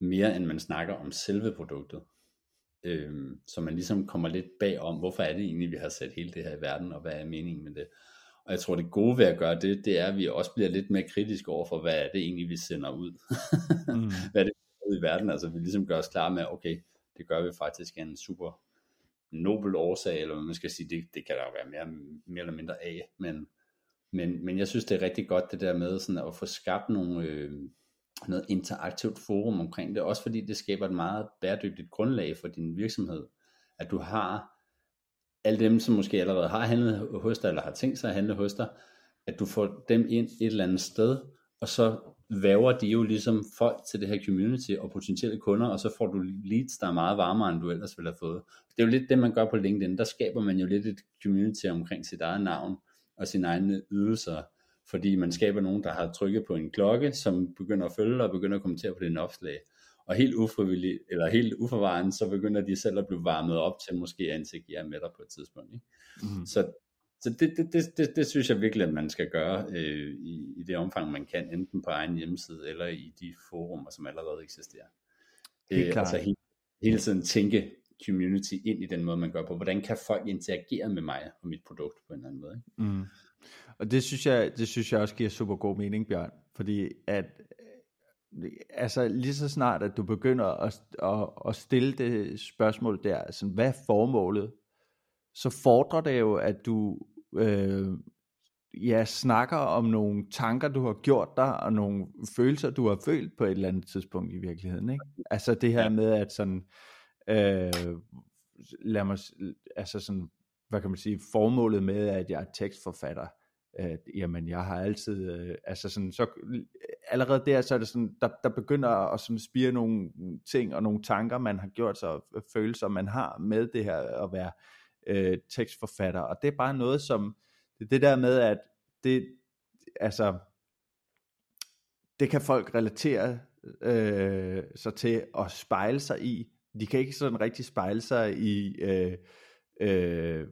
mere end man snakker om selve produktet. Øhm, så man ligesom kommer lidt bag om, hvorfor er det egentlig, vi har sat hele det her i verden, og hvad er meningen med det. Og jeg tror, det gode ved at gøre det, det er, at vi også bliver lidt mere kritiske over for, hvad er det egentlig, vi sender ud. [LAUGHS] mm. hvad er det, ud i verden? Altså, vi ligesom gør os klar med, okay, det gør vi faktisk en super nobel årsag, eller hvad man skal sige, det, det kan der jo være mere, mere eller mindre af, men, men, men jeg synes, det er rigtig godt det der med sådan at få skabt nogle, øh, noget interaktivt forum omkring det, også fordi det skaber et meget bæredygtigt grundlag for din virksomhed, at du har alle dem, som måske allerede har handlet hos dig, eller har tænkt sig at handle hos dig, at du får dem ind et eller andet sted, og så væver de jo ligesom folk til det her community og potentielle kunder, og så får du leads, der er meget varmere, end du ellers ville have fået. Det er jo lidt det, man gør på LinkedIn. Der skaber man jo lidt et community omkring sit eget navn og sine egne ydelser, fordi man skaber nogen, der har trykket på en klokke, som begynder at følge og begynder at kommentere på dine opslag. Og helt ufrivilligt, eller helt uforvarende, så begynder de selv at blive varmet op til måske at interagere med dig på et tidspunkt. Ikke? Mm. Så så det, det, det, det, det synes jeg virkelig, at man skal gøre øh, i, i det omfang, man kan, enten på egen hjemmeside eller i de forumer, som allerede eksisterer. Helt øh, altså hele, hele tiden tænke community ind i den måde, man gør på. Hvordan kan folk interagere med mig og mit produkt på en eller anden måde? Ikke? Mm. Og det synes, jeg, det synes jeg også giver super god mening, Bjørn. Fordi at altså lige så snart, at du begynder at, at, at stille det spørgsmål der, altså, hvad er formålet? Så fordrer det jo, at du øh, ja, snakker om nogle tanker, du har gjort dig, og nogle følelser, du har følt på et eller andet tidspunkt i virkeligheden. Ikke? Altså det her med, at sådan, øh, lad mig, altså sådan, hvad kan man sige, formålet med, at jeg er tekstforfatter, at jamen, jeg har altid, øh, altså sådan, så allerede der, så er det sådan, der, der begynder at sådan spire nogle ting og nogle tanker, man har gjort sig, følelser, man har med det her at være øh, tekstforfatter, og det er bare noget som, det, det der med, at det, altså, det kan folk relatere øh, sig til at spejle sig i. De kan ikke sådan rigtig spejle sig i øh, øh,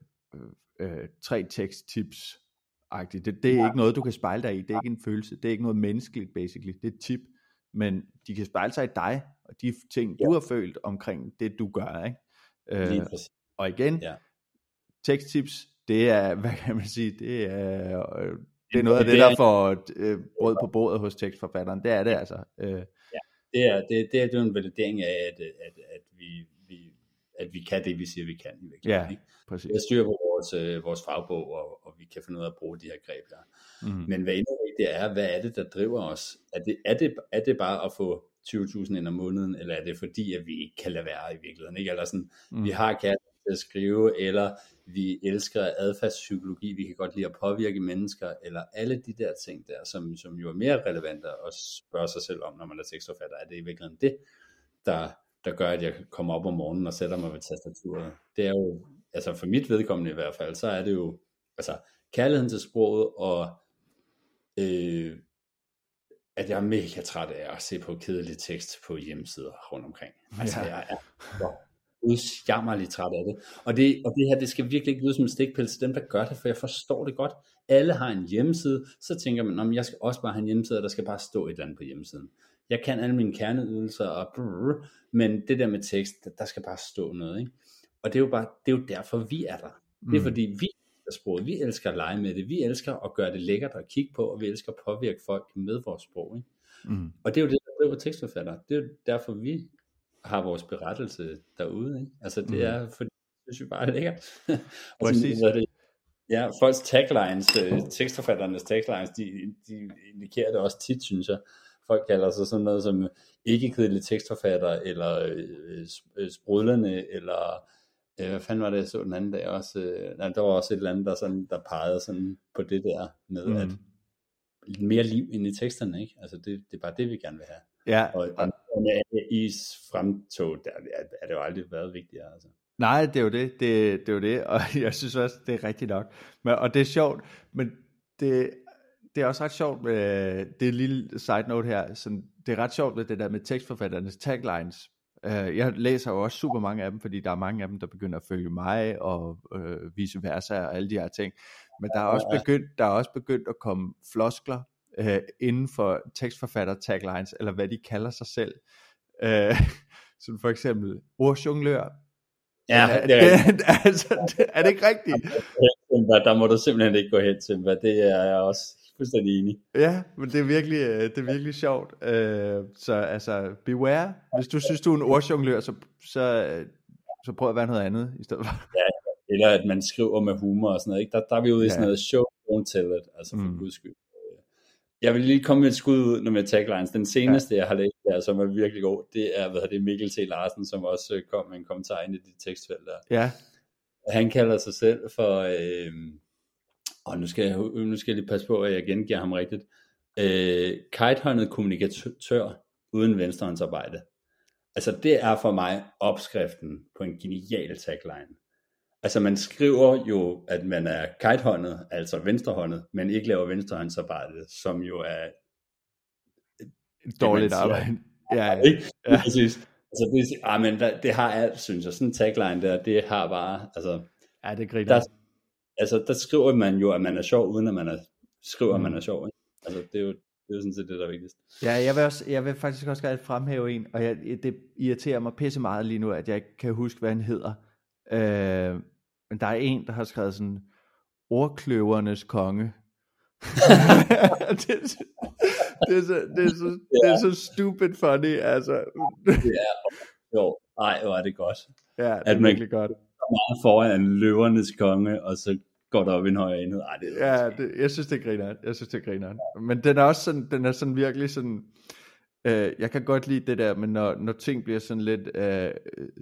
øh, tre teksttips. Det, det er ikke noget, du kan spejle dig i. Det er ikke en følelse. Det er ikke noget menneskeligt, basically. Det er et tip. Men de kan spejle sig i dig, og de ting, ja. du har følt omkring det, du gør. Ikke? Øh, og igen, ja teksttips, det er, [LAUGHS] hvad kan man sige, det er, øh, det er noget af det, der får øh, brød på bordet hos tekstforfatteren. Det er det altså. Øh. Ja, det er, det, det er en validering af, at, at, at, vi, vi, at vi kan det, vi siger, vi kan. I ja, præcis. Vi har styr på vores, øh, vores fagbog, og, og vi kan finde ud af at bruge de her greb her. Mm. Men hvad endnu det er, hvad er det, der driver os? Er det, er det, er det bare at få 20.000 ind om måneden, eller er det fordi, at vi ikke kan lade være i virkeligheden? Ikke? Eller sådan, mm. vi har kærlighed til at skrive, eller vi elsker adfærdspsykologi, vi kan godt lide at påvirke mennesker, eller alle de der ting der, som, som jo er mere relevante at spørge sig selv om, når man er tekstforfatter, er det i virkeligheden det, der, der gør, at jeg kommer op om morgenen og sætter mig ved tastaturet. Det er jo, altså for mit vedkommende i hvert fald, så er det jo, altså kærligheden til sproget, og øh, at jeg er mega træt af at se på kedelig tekst på hjemmesider rundt omkring. Altså, ja. jeg er så udsjammerligt træt af det. Og det, og det her, det skal virkelig ikke lyde som en stikpille til dem, der gør det, for jeg forstår det godt. Alle har en hjemmeside, så tænker man, om jeg skal også bare have en hjemmeside, og der skal bare stå et eller andet på hjemmesiden. Jeg kan alle mine kerneydelser, og brrr, men det der med tekst, der skal bare stå noget. Ikke? Og det er jo bare, det er jo derfor, vi er der. Det er mm. fordi, vi elsker sproget, vi elsker at lege med det, vi elsker at gøre det lækkert at kigge på, og vi elsker at påvirke folk med vores sprog. Ikke? Mm. Og det er jo det, der driver tekstforfatter. Det er jo derfor, vi har vores berettelse derude. Ikke? Altså det mm. er, fordi det synes vi bare er lækkert. [LAUGHS] Præcis. det, ja, folks taglines, øh, tekstforfatternes taglines, de, de indikerer det også tit, synes jeg. Folk kalder sig sådan noget som ikke kedelig tekstforfatter, eller øh, sprudlende, eller øh, hvad fanden var det, jeg så den anden dag også, øh, nej, der var også et eller andet, der, sådan, der pegede sådan på det der med, mm. at mere liv ind i teksterne, ikke? Altså det, det er bare det, vi gerne vil have. Ja. Og, og is fremtog, der er det jo aldrig været vigtigere. Altså. Nej, det er jo det. det. Det er jo det, og [LAUGHS] jeg synes også, det er rigtigt nok. Men, og det er sjovt, men det, det er også ret sjovt med det lille side note her. Sådan, det er ret sjovt med det der med tekstforfatternes taglines. Uh, jeg læser jo også super mange af dem, fordi der er mange af dem, der begynder at følge mig, og uh, vice versa, og alle de her ting. Men der er også begyndt, der er også begyndt at komme floskler øh, inden for tekstforfatter taglines, eller hvad de kalder sig selv. Øh, [LAUGHS] som for eksempel ordjonglør. Ja, er, det er, [LAUGHS] det, altså, det, er det ikke rigtigt? [LAUGHS] Der må du simpelthen ikke gå hen, Simba. Det er jeg også fuldstændig enig. Ja, men det er virkelig, øh, det er virkelig sjovt. Øh, så altså, beware. Hvis du synes, du er en ordjonglør, så, så, så prøv at være noget andet i stedet for. Ja, eller at man skriver med humor og sådan noget. Ikke? Der, der er vi ude i sådan noget show, don't tell it, altså for mm. guds skyld. Jeg vil lige komme med et skud ud med taglines. Den seneste, ja. jeg har læst der, som er virkelig god, det er, hvad det, Mikkel T. Larsen, som også øh, kom med en kommentar ind i dit tekstfelt der. Ja. Han kalder sig selv for, øh, og nu skal, jeg, nu skal jeg lige passe på, at jeg gengiver ham rigtigt, øh, kitehåndet kommunikatør uden venstrehåndsarbejde. Altså det er for mig opskriften på en genial tagline. Altså man skriver jo, at man er kitehåndet, altså venstrehåndet, men ikke laver venstrehåndsarbejde, som jo er et dårligt arbejde. Ja, ja. Ikke? ja. Præcis. Altså det, ah, men der, det har alt, synes jeg. Sådan en tagline der, det har bare, altså... Ja, det griner. Der, altså der skriver man jo, at man er sjov, uden at man er, skriver, mm. at man er sjov. Ikke? Altså det er jo det er sådan set det, der er vigtigst. Ja, jeg vil, også, jeg vil faktisk også gerne fremhæve en, og jeg, det irriterer mig pisse meget lige nu, at jeg ikke kan huske, hvad han hedder. Øh, men der er en, der har skrevet sådan, ordkløvernes konge. [LAUGHS] det, er så, det, er så, det, er så, det er så stupid funny, altså. ja, jo, ej, hvor er det godt. Ja, det er at man virkelig godt. meget foran en løvernes konge, og så går der op i en højere enhed. Ej, det er ja, det, jeg synes, det griner. Jeg synes, det griner. Men den er også sådan, den er sådan virkelig sådan, øh, jeg kan godt lide det der, men når, når ting bliver sådan lidt øh,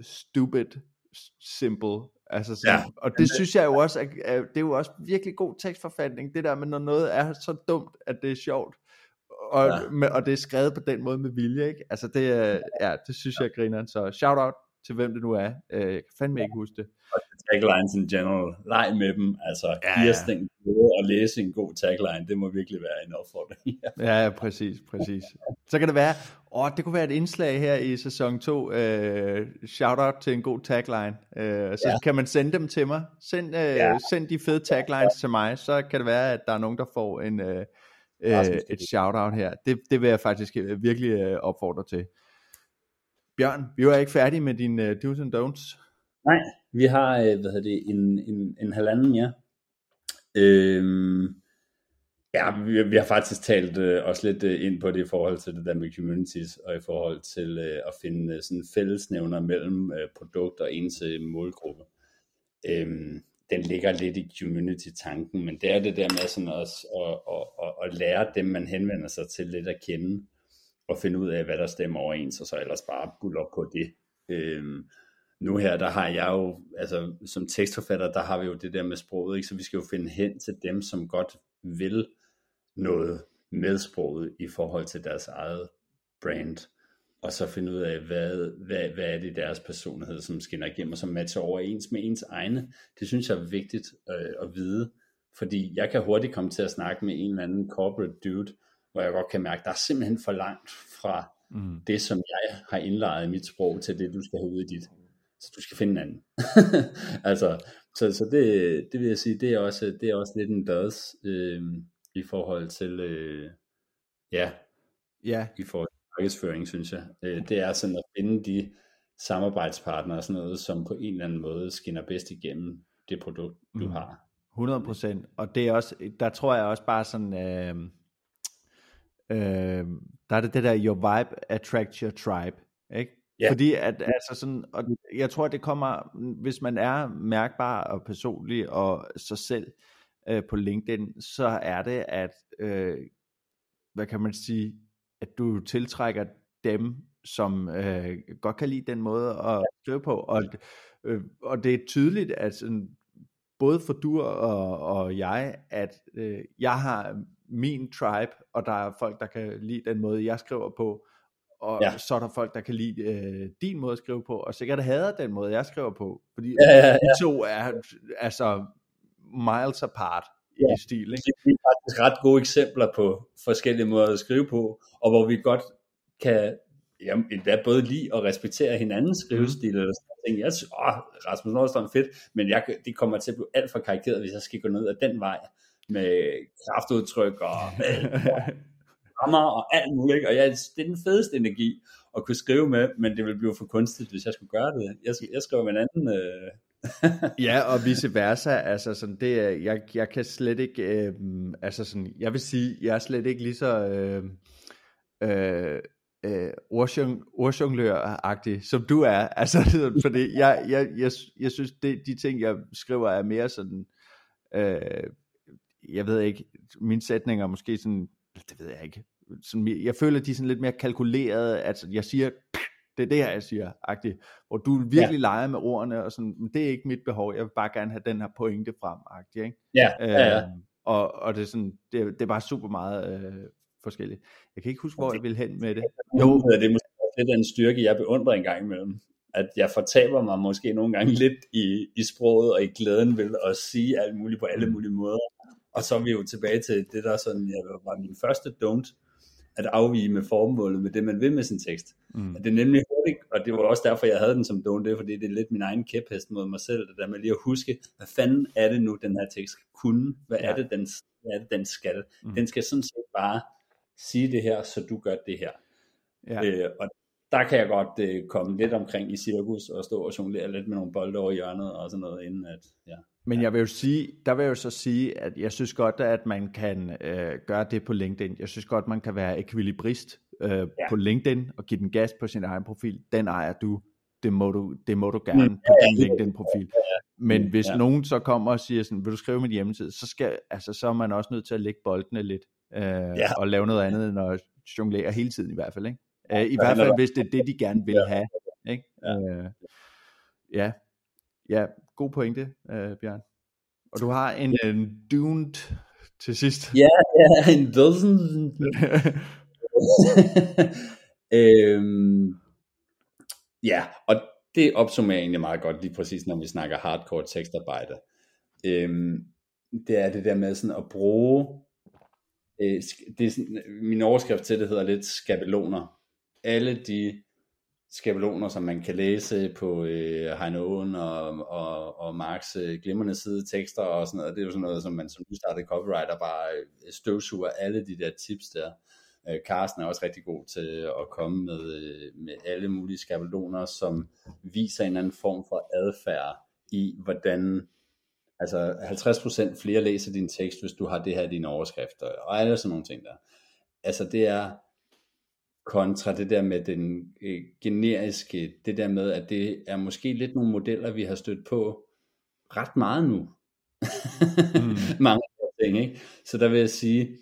stupid, simple, Altså sådan, ja. Og det synes jeg jo også, at, at det er jo også virkelig god tekstforfatning, det der med, når noget er så dumt, at det er sjovt, og, ja. med, og det er skrevet på den måde med vilje, ikke? Altså det, ja, det synes jeg griner. Så shout out til hvem det nu er. Øh, jeg kan fandme ikke huske det. Og taglines in general, leg med dem, altså ja, ja. den og læse en god tagline, det må virkelig være en opfordring. [LAUGHS] ja, ja, præcis, præcis. Så kan det være, åh, det kunne være et indslag her i sæson 2, øh, shout out til en god tagline, øh, så ja. kan man sende dem til mig, send, øh, ja. send de fede taglines ja. til mig, så kan det være, at der er nogen, der får en, øh, øh, et shout out her. Det, det vil jeg faktisk øh, virkelig øh, opfordre til. Bjørn, vi var ikke færdige med dine uh, do's and don'ts. Nej, vi har øh, hvad hedder det, en, en, en halvanden, ja. Øhm, ja, vi, vi har faktisk talt øh, også lidt øh, ind på det i forhold til det der med communities, og i forhold til øh, at finde øh, sådan fællesnævner mellem øh, produkt og ens øh, målgruppe. Øhm, den ligger lidt i community-tanken, men det er det der med sådan også at, at, at, at lære dem, man henvender sig til lidt at kende, og finde ud af, hvad der stemmer overens, og så ellers bare buller på det. Øhm, nu her, der har jeg jo, altså som tekstforfatter, der har vi jo det der med sproget, ikke? så vi skal jo finde hen til dem, som godt vil noget med sproget i forhold til deres eget brand, og så finde ud af, hvad, hvad, hvad er det deres personlighed, som skinner igennem, og som matcher overens med ens egne. Det synes jeg er vigtigt øh, at vide, fordi jeg kan hurtigt komme til at snakke med en eller anden corporate dude, hvor jeg godt kan mærke, der er simpelthen for langt fra mm. det, som jeg har indlejet i mit sprog, til det, du skal have ud i dit så du skal finde en anden. [LAUGHS] altså, så, så det, det vil jeg sige, det er også, det er også lidt en does øh, i forhold til, øh, ja, ja, i forhold til markedsføring, synes jeg. Øh, det er sådan at finde de samarbejdspartnere og sådan noget, som på en eller anden måde skinner bedst igennem det produkt, du mm. har. 100 procent, og det er også, der tror jeg også bare sådan, øh, øh, der er det det der, your vibe attracts your tribe, ikke? Ja. Fordi at, altså sådan, og jeg tror, det kommer, hvis man er mærkbar og personlig og sig selv øh, på LinkedIn, så er det, at, øh, hvad kan man sige, at du tiltrækker dem, som øh, godt kan lide den måde at skrive på, og, øh, og det er tydeligt, at sådan, både for du og, og jeg, at øh, jeg har min tribe, og der er folk, der kan lide den måde, jeg skriver på, og ja. så er der folk, der kan lide øh, din måde at skrive på, og sikkert hader den måde, jeg skriver på, fordi ja, ja, ja. de to er altså miles apart ja. i stil. Ikke? Det er faktisk ret gode eksempler på forskellige måder at skrive på, og hvor vi godt kan jamen, endda både lide og respektere hinandens skrivestil, mm. eller sådan ting. Jeg synes, åh, Rasmus Nordstrøm fedt, men jeg, det kommer til at blive alt for karikeret, hvis jeg skal gå ned ad den vej. med kraftudtryk og [LAUGHS] rammer og alt muligt. Ikke? Og jeg, det er den fedeste energi at kunne skrive med, men det ville blive for kunstigt, hvis jeg skulle gøre det. Jeg, jeg skriver med en anden... Øh... [LAUGHS] ja, og vice versa. Altså sådan, det er, jeg, jeg kan slet ikke... Øh, altså sådan, jeg vil sige, jeg er slet ikke lige så... Øh, øh, øh, ordjonglør-agtig, som du er. [LAUGHS] Altså, fordi jeg, jeg, jeg, jeg synes, det, de ting, jeg skriver, er mere sådan, øh, jeg ved ikke, mine sætninger er måske sådan, det ved jeg ikke, sådan, jeg føler, de er sådan lidt mere kalkulerede, altså jeg siger, det er det her, jeg siger, agtigt, hvor du virkelig ja. leger med ordene, og sådan, men det er ikke mit behov, jeg vil bare gerne have den her pointe frem, agtigt, ikke? Ja, ja, ja. Øh, og, og det er sådan, det, det er bare super meget øh, forskelligt. Jeg kan ikke huske, hvor jeg vil hen med det. Jo, det er måske lidt en styrke, jeg beundrer en gang imellem. At jeg fortaber mig måske nogle gange lidt i, i sproget og i glæden ved at sige alt muligt på alle mm. mulige måder. Og så er vi jo tilbage til det, der sådan, jeg var min første don't, at afvige med formålet med det, man vil med sin tekst. Mm. At det er nemlig hurtigt, og det var også derfor, jeg havde den som don't, det er, fordi det er lidt min egen kæphest mod mig selv, det der med lige at huske, hvad fanden er det nu, den her tekst kunne? Hvad ja. er det, den, hvad er det, den skal? Mm. Den skal sådan set bare sige det her, så du gør det her. Ja. Øh, og der kan jeg godt øh, komme lidt omkring i cirkus og stå og jonglere lidt med nogle bolde over hjørnet og sådan noget, inden at, ja. Men jeg vil jo sige, der vil jeg jo så sige, at jeg synes godt, at man kan øh, gøre det på LinkedIn. Jeg synes godt, man kan være ekvilibrist øh, ja. på LinkedIn og give den gas på sin egen profil. Den ejer du. Det må du, det må du gerne mm. på din LinkedIn-profil. Men hvis ja. nogen så kommer og siger sådan, vil du skrive mit hjemmeside, så, skal, altså, så er man også nødt til at lægge boldene lidt øh, ja. og lave noget andet end at jonglere hele tiden i hvert fald. Ikke? Øh, I hvert fald, hvis det er det, de gerne vil have. Ikke? Ja. Øh, ja. ja, god pointe, øh, Bjørn. Og du har en, en duned til sidst. Ja, ja, en dozen. [LAUGHS] øhm, ja, og det opsummerer egentlig meget godt, lige præcis når vi snakker hardcore tekstarbejde. Øhm, det er det der med sådan at bruge, øh, det er sådan, min overskrift til det hedder lidt skabeloner. Alle de skabeloner, som man kan læse på øh, Heino og, og, og Marks øh, glimrende side tekster og sådan noget. Det er jo sådan noget, som man som nystartet copywriter bare øh, støvsuger alle de der tips der. Øh, Carsten er også rigtig god til at komme med, øh, med alle mulige skabeloner, som viser en anden form for adfærd i, hvordan altså 50% flere læser din tekst, hvis du har det her i dine overskrifter, og alle sådan nogle ting der. Altså det er, kontra det der med den øh, generiske, det der med, at det er måske lidt nogle modeller, vi har stødt på ret meget nu. mm. [LAUGHS] Mange ting, ikke? Så der vil jeg sige,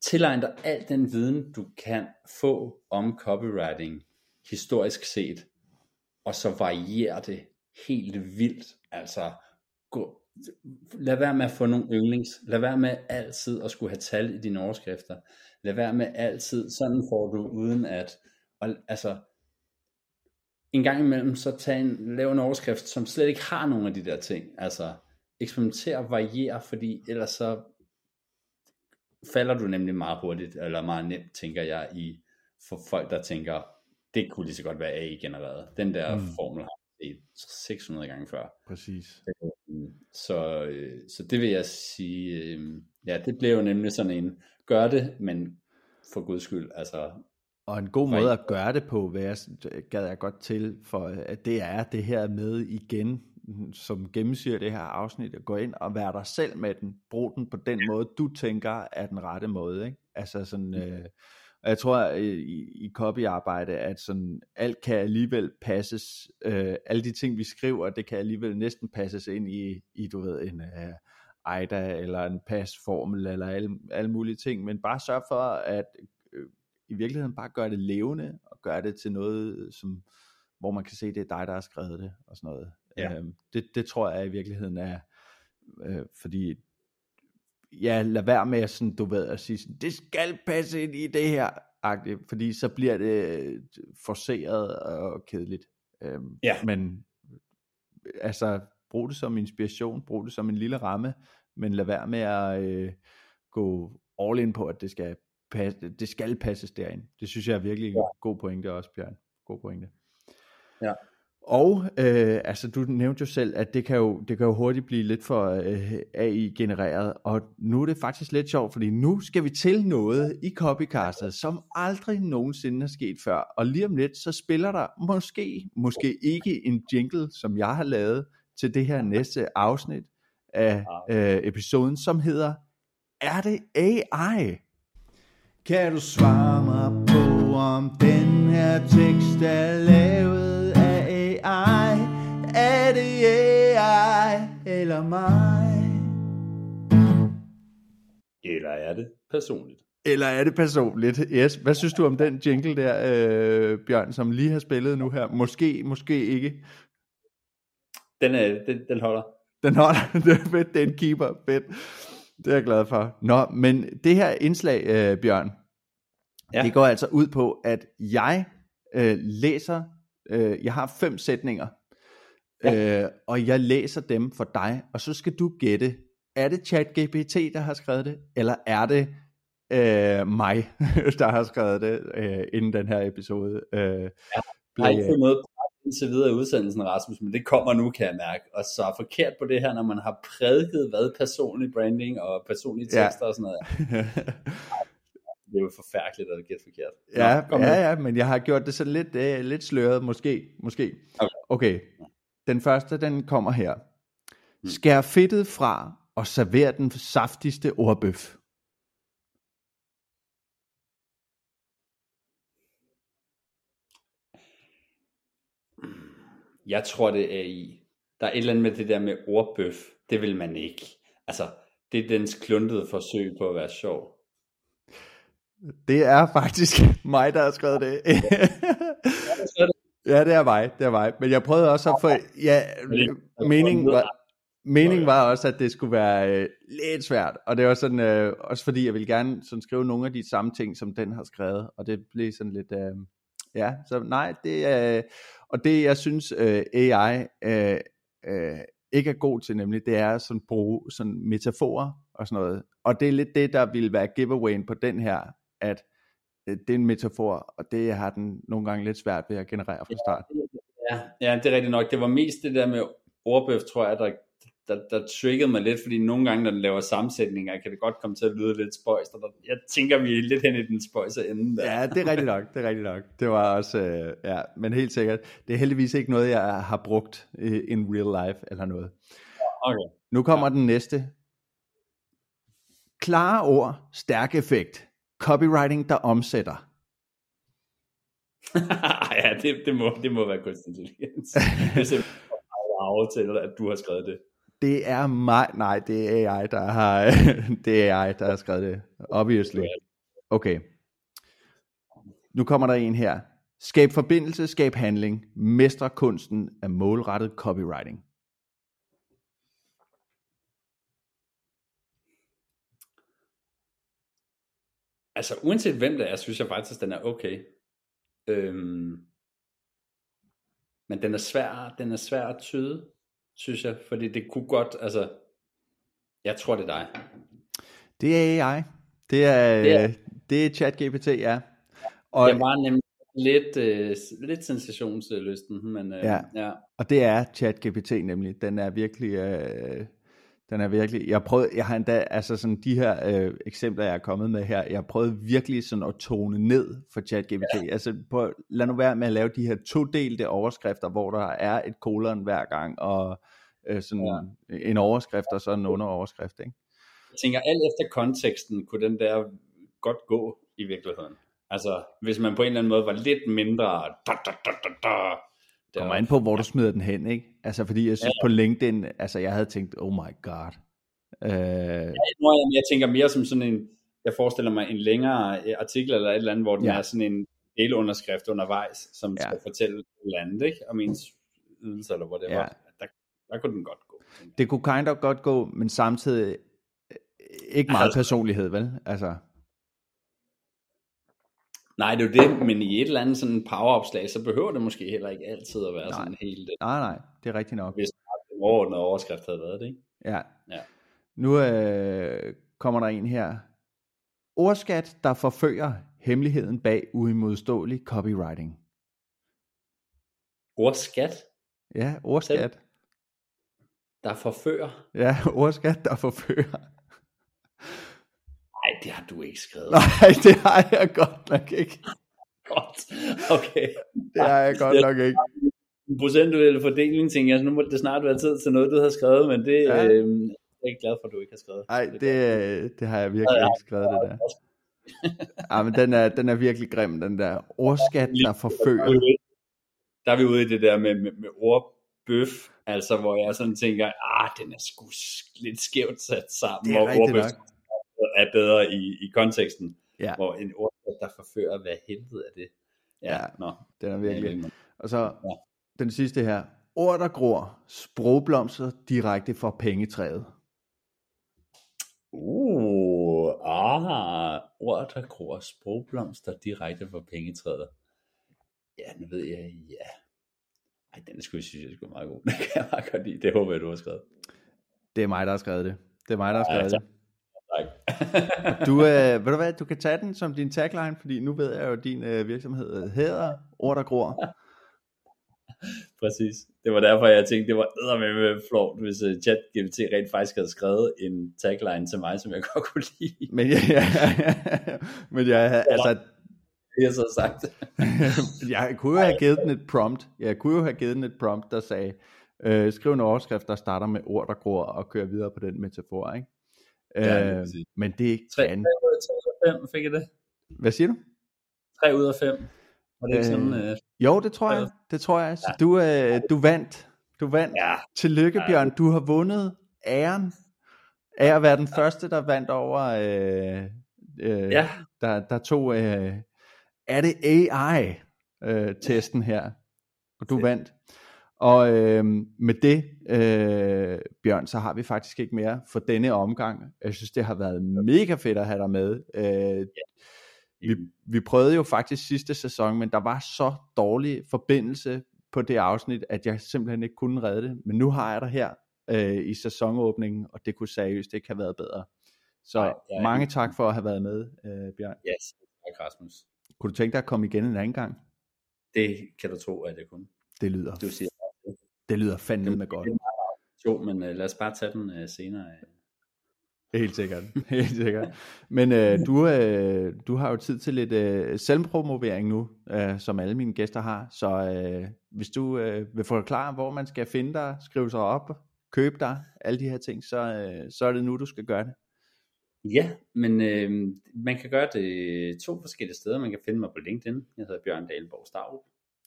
tilegn dig al den viden, du kan få om copywriting, historisk set, og så varierer det helt vildt. Altså, gå, lad være med at få nogle yndlings. Lad være med altid at skulle have tal i dine overskrifter. Lad være med altid, sådan får du uden at, og, altså, en gang imellem, så tag en, lav en overskrift, som slet ikke har nogen af de der ting. Altså, eksperimenter og variere, fordi ellers så falder du nemlig meget hurtigt, eller meget nemt, tænker jeg, i for folk, der tænker, det kunne lige så godt være AI-genereret. Den der mm. formel har set 600 gange før. Præcis. Øhm, så, øh, så det vil jeg sige, øh, ja, det blev jo nemlig sådan en, gør det, men for guds skyld, altså og en god måde at gøre det på, hvad jeg gad jeg godt til, for at det er det her med igen, som gennemsyrer det her afsnit, at gå ind og være dig selv med den. Brug den på den måde, du tænker er den rette måde. Ikke? Altså sådan, øh, og jeg tror i, i copyarbejde, at sådan, alt kan alligevel passes, øh, alle de ting vi skriver, det kan alligevel næsten passes ind i, i du ved, en øh, AIDA, eller en passformel, eller alle, alle mulige ting, men bare sørg for, at øh, i virkeligheden bare gøre det levende, og gøre det til noget, som, hvor man kan se, det er dig, der har skrevet det, og sådan noget. Ja. Øhm, det, det tror jeg i virkeligheden er, øh, fordi ja, lad være med sådan, du ved, at sige, sådan, det skal passe ind i det her, agtigt, fordi så bliver det øh, forceret og kedeligt. Øhm, ja. Men altså, brug det som inspiration, brug det som en lille ramme, men lad være med at øh, gå all in på, at det skal, passe, det skal passes derind. Det synes jeg er virkelig ja. god pointe også, Bjørn. God pointe. Ja. Og øh, altså, du nævnte jo selv, at det kan jo, det kan jo hurtigt blive lidt for øh, AI-genereret, og nu er det faktisk lidt sjovt, fordi nu skal vi til noget i Copycastet, som aldrig nogensinde er sket før. Og lige om lidt, så spiller der måske, måske ikke en jingle, som jeg har lavet til det her næste afsnit af øh, episoden, som hedder Er det AI? Kan du svare mig på, om den her tekst er lavet eller mig? Eller er det personligt? Eller er det personligt? Yes. Hvad synes du om den jingle der, øh, Bjørn, som lige har spillet nu her? Måske, måske ikke. Den, er, den, den holder. Den holder. [LAUGHS] Det er fedt. Det er en keeper. Fedt. Det er jeg glad for. Nå, men det her indslag, øh, Bjørn, ja. det går altså ud på, at jeg øh, læser, øh, jeg har fem sætninger, ja. øh, og jeg læser dem for dig, og så skal du gætte, er det ChatGPT, der har skrevet det, eller er det øh, mig, [LAUGHS] der har skrevet det, øh, inden den her episode øh, ja. Jeg har ikke fået noget indtil videre i udsendelsen, Rasmus, men det kommer nu, kan jeg mærke. Og så forkert på det her, når man har prædiket hvad personlig branding og personlige tekster ja. og sådan noget. [LAUGHS] det er jo forfærdeligt at gætte forkert. Nå, ja, ja, ja, men jeg har gjort det så lidt, uh, lidt sløret, måske. måske. Okay. okay, den første, den kommer her. Hmm. Skær fedtet fra og server den saftigste ordbøf. Jeg tror, det er AI. Der er et eller andet med det der med ordbøf. Det vil man ikke. Altså, det er dens kluntede forsøg på at være sjov. Det er faktisk [LAUGHS] mig, der har skrevet det ja, det er mig, det er mig. Men jeg prøvede også at få... Ja, meningen var, meningen var også, at det skulle være øh, lidt svært. Og det var sådan, øh, også fordi jeg ville gerne sådan skrive nogle af de samme ting, som den har skrevet. Og det blev sådan lidt... Øh, ja, så nej, det er... Øh, og det jeg synes øh, AI øh, øh, ikke er god til nemlig, det er sådan bruge sådan metaforer og sådan noget. Og det er lidt det, der vil være giveawayen på den her, at det er en metafor, og det har den nogle gange lidt svært ved at generere fra start. Ja, ja, det er rigtigt nok. Det var mest det der med ordbøf, tror jeg, der der, der triggede mig lidt, fordi nogle gange, når den laver sammensætninger, kan det godt komme til at lyde lidt spøjst, og der, jeg tænker, vi er lidt hen i den spøjse ende der. Ja, det er rigtigt nok, det er rigtigt nok. Det var også, øh, ja, men helt sikkert, det er heldigvis ikke noget, jeg har brugt in real life, eller noget. Okay. Nu kommer ja. den næste. Klare ord, stærk effekt. Copywriting, der omsætter. [LAUGHS] ja, det, det, må, det må være kunstig intelligens. Det er simpelthen at du har skrevet det. Det er mig, nej, det er AI, der har, [LAUGHS] det er AI, der har skrevet det, obviously. Okay. Nu kommer der en her. Skab forbindelse, skab handling, mestre kunsten af målrettet copywriting. Altså uanset hvem det er, synes jeg faktisk, den er okay. Øhm, men den er svær, den er svær at tyde synes jeg, fordi det kunne godt, altså, jeg tror det er dig. Det er AI. Det er, det er, det er ChatGPT, ja. Og, det var nemlig lidt, øh, lidt sensationslysten, men øh, ja. ja. Og det er ChatGPT nemlig. Den er virkelig, øh, den er virkelig, jeg prøvede, jeg har endda, altså sådan de her øh, eksempler, jeg er kommet med her, jeg prøvet virkelig sådan at tone ned for ChatGPT. Ja. Altså på, lad nu være med at lave de her to-delte overskrifter, hvor der er et kolon hver gang, og øh, sådan ja. en overskrift og så en underoverskrift, ikke? Jeg tænker, alt efter konteksten kunne den der godt gå i virkeligheden. Altså, hvis man på en eller anden måde var lidt mindre da, da, da, da, da, det kommer an på, hvor du smider den hen, ikke? Altså, fordi jeg synes ja. på LinkedIn, altså jeg havde tænkt, oh my god. Øh... Ja, jeg tænker mere som sådan en, jeg forestiller mig en længere øh, artikel eller et eller andet, hvor den ja. er sådan en delunderskrift undervejs, som ja. skal fortælle et eller andet, ikke? Om ens ydelse eller hvor det ja. var. Der, der kunne den godt gå. Det kunne kind of godt gå, men samtidig øh, ikke meget altså, personlighed, vel? Altså. Nej, det er jo det, men i et eller andet sådan poweropslag, så behøver det måske heller ikke altid at være nej. sådan helt... Nej, nej, det er rigtigt nok. Hvis en overordnet overskrift havde været det, ikke? Ja. ja. Nu øh, kommer der en her. Ordskat, der forfører hemmeligheden bag uimodståelig copywriting. Ordskat? Ja, ordskat. Der forfører. Ja, ordskat, der forfører. Nej, det har du ikke skrevet. Nej, [LAUGHS] det har jeg godt nok ikke. Godt. Okay. Det har jeg godt nok ikke. En procentuel fordeling, tænker jeg, så nu må det snart være tid til noget, du har skrevet, men det Ja. ja. øh, jeg er ikke glad for, at du ikke har skrevet. Nej, det, det har jeg virkelig ikke skrevet, det der. Ja, men den er, den er virkelig grim, den der ordskat, der forfører. Der er vi ude i det der med, med, med ordbøf, altså hvor jeg sådan tænker, ah, den er sgu lidt skævt sat sammen, Det er rigtigt er bedre i, i konteksten, Ja. hvor en ordskat, der forfører, hvad helvede er det? Ja, Ja, nå. Den er Ja, virkelig. men- Og så Ja. den sidste her. Ord, der gror, sprogblomster direkte fra pengetræet. Uh, ah, ord, der gror sprogblomster direkte fra pengetræet. Ja, nu ved jeg, ja. Ej, den skulle jeg synes, jeg skulle meget god. [LAUGHS] Den kan jeg meget godt lide. Det håber jeg, du har skrevet. Det er mig, der har skrevet det. Det er mig, der har Ja, skrevet tak. det. Tak. Du, øh, ved du hvad, du kan tage den som din tagline, fordi nu ved jeg jo, at din øh, virksomhed hedder Ord, der gror. [LAUGHS] Præcis. Det var derfor, jeg tænkte, det var med flot, hvis uh, ChatGPT rent faktisk havde skrevet en tagline til mig, som jeg [LAUGHS] godt kunne lide. Men ja, ja, [LAUGHS] men jeg, altså, jeg så sagt. jeg kunne jo have givet den et prompt. Jeg kunne jo have givet den et prompt, der sagde, øh, skriv en overskrift, der starter med ord, der gror, og kører videre på den metafor, ikke? Ja, Øh, men det ikke 3, kan. 3 ud af 5, fik jeg det? Hvad siger du? 3 ud af 5. Var det ikke sådan? Øh, Uh, Jo, det tror jeg. Det tror jeg. Så du, øh, du vandt. Du vandt. ja, Tillykke, Bjørn. Du har vundet æren af at være den første, der vandt over, øh, øh, ja, der, der tog, øh, er det AI-testen her, og du vandt. Og øh, med det, øh, Bjørn, så har vi faktisk ikke mere for denne omgang. Jeg synes, det har været mega fedt at have dig med. Øh, vi, vi prøvede jo faktisk sidste sæson, men der var så dårlig forbindelse på det afsnit, at jeg simpelthen ikke kunne redde det. Men nu har jeg dig her øh, i sæsonåbningen, og det kunne seriøst ikke have været bedre. Så Nej, er mange tak for at have været med, øh, Bjørn. yes, tak Rasmus. Kunne du tænke dig at komme igen en anden gang? Det kan du tro, at jeg kunne. Det lyder, Du siger, det lyder fandme med godt. jo, men uh, lad os bare tage den uh, senere. Helt sikkert. [LAUGHS] Helt sikkert. Men øh, du, øh, du har jo tid til lidt øh, selvpromovering nu, øh, som alle mine gæster har. Så øh, hvis du øh, vil forklare, hvor man skal finde dig, skrive sig op, købe dig, alle de her ting, så, øh, så er det nu, du skal gøre det. Ja, men øh, man kan gøre det to forskellige steder. Man kan finde mig på LinkedIn. Jeg hedder Bjørn Dahlborg Starup,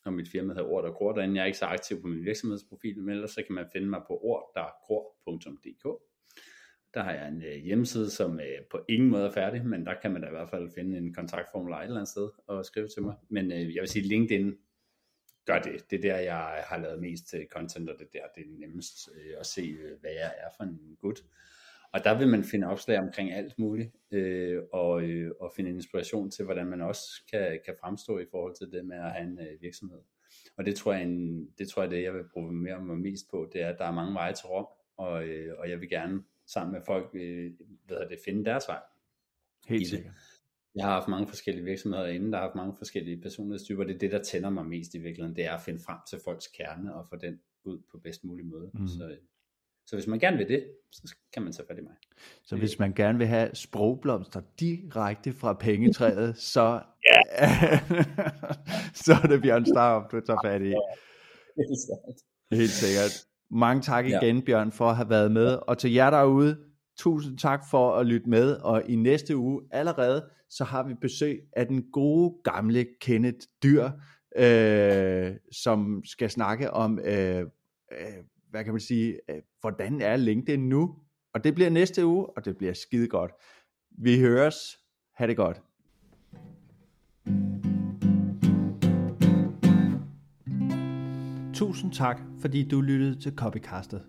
og mit firma hedder Ord der Gror derinde. Jeg er ikke så aktiv på min virksomhedsprofil, men ellers så kan man finde mig på orddergror.dk. Der har jeg en øh, hjemmeside, som øh, på ingen måde er færdig, men der kan man da i hvert fald finde en kontaktformular et eller andet sted og skrive til mig. Men øh, jeg vil sige, LinkedIn gør det. Det er der, jeg har lavet mest øh, content, og det er der, det er nemmest øh, at se, øh, hvad jeg er for en gut. Og der vil man finde opslag omkring alt muligt, øh, og, øh, og finde inspiration til, hvordan man også kan, kan fremstå i forhold til det med at have en øh, virksomhed. Og det tror jeg, en, det tror jeg, det jeg vil programmere mig mest på, det er, at der er mange veje til Rom, og, øh, og jeg vil gerne sammen med folk øh, hvad det, finde deres vej. Helt sikkert. Jeg har haft mange forskellige virksomheder inden, der har haft mange forskellige personlighedstyper. Det er det, der tænder mig mest i virkeligheden. Det er at finde frem til folks kerne og få den ud på bedst mulig måde. Mm. Så, så hvis man gerne vil det, så kan man tage fat i mig. Så hvis man gerne vil have sprogblomster direkte fra pengetræet, [LAUGHS] så, [LAUGHS] så er det Bjørn Starup, du tager fat i. Helt sikkert. Mange tak Ja. igen, Bjørn, for at have været med. Og til jer derude, tusind tak for at lytte med. Og i næste uge allerede, så har vi besøg af den gode gamle Kenneth Dyr, øh, som skal snakke om, øh, øh, hvad kan man sige, øh, hvordan er LinkedIn nu? Og det bliver næste uge, og det bliver skide godt. Vi høres. Ha' det godt. Tusind tak, fordi du lyttede til Copycastet.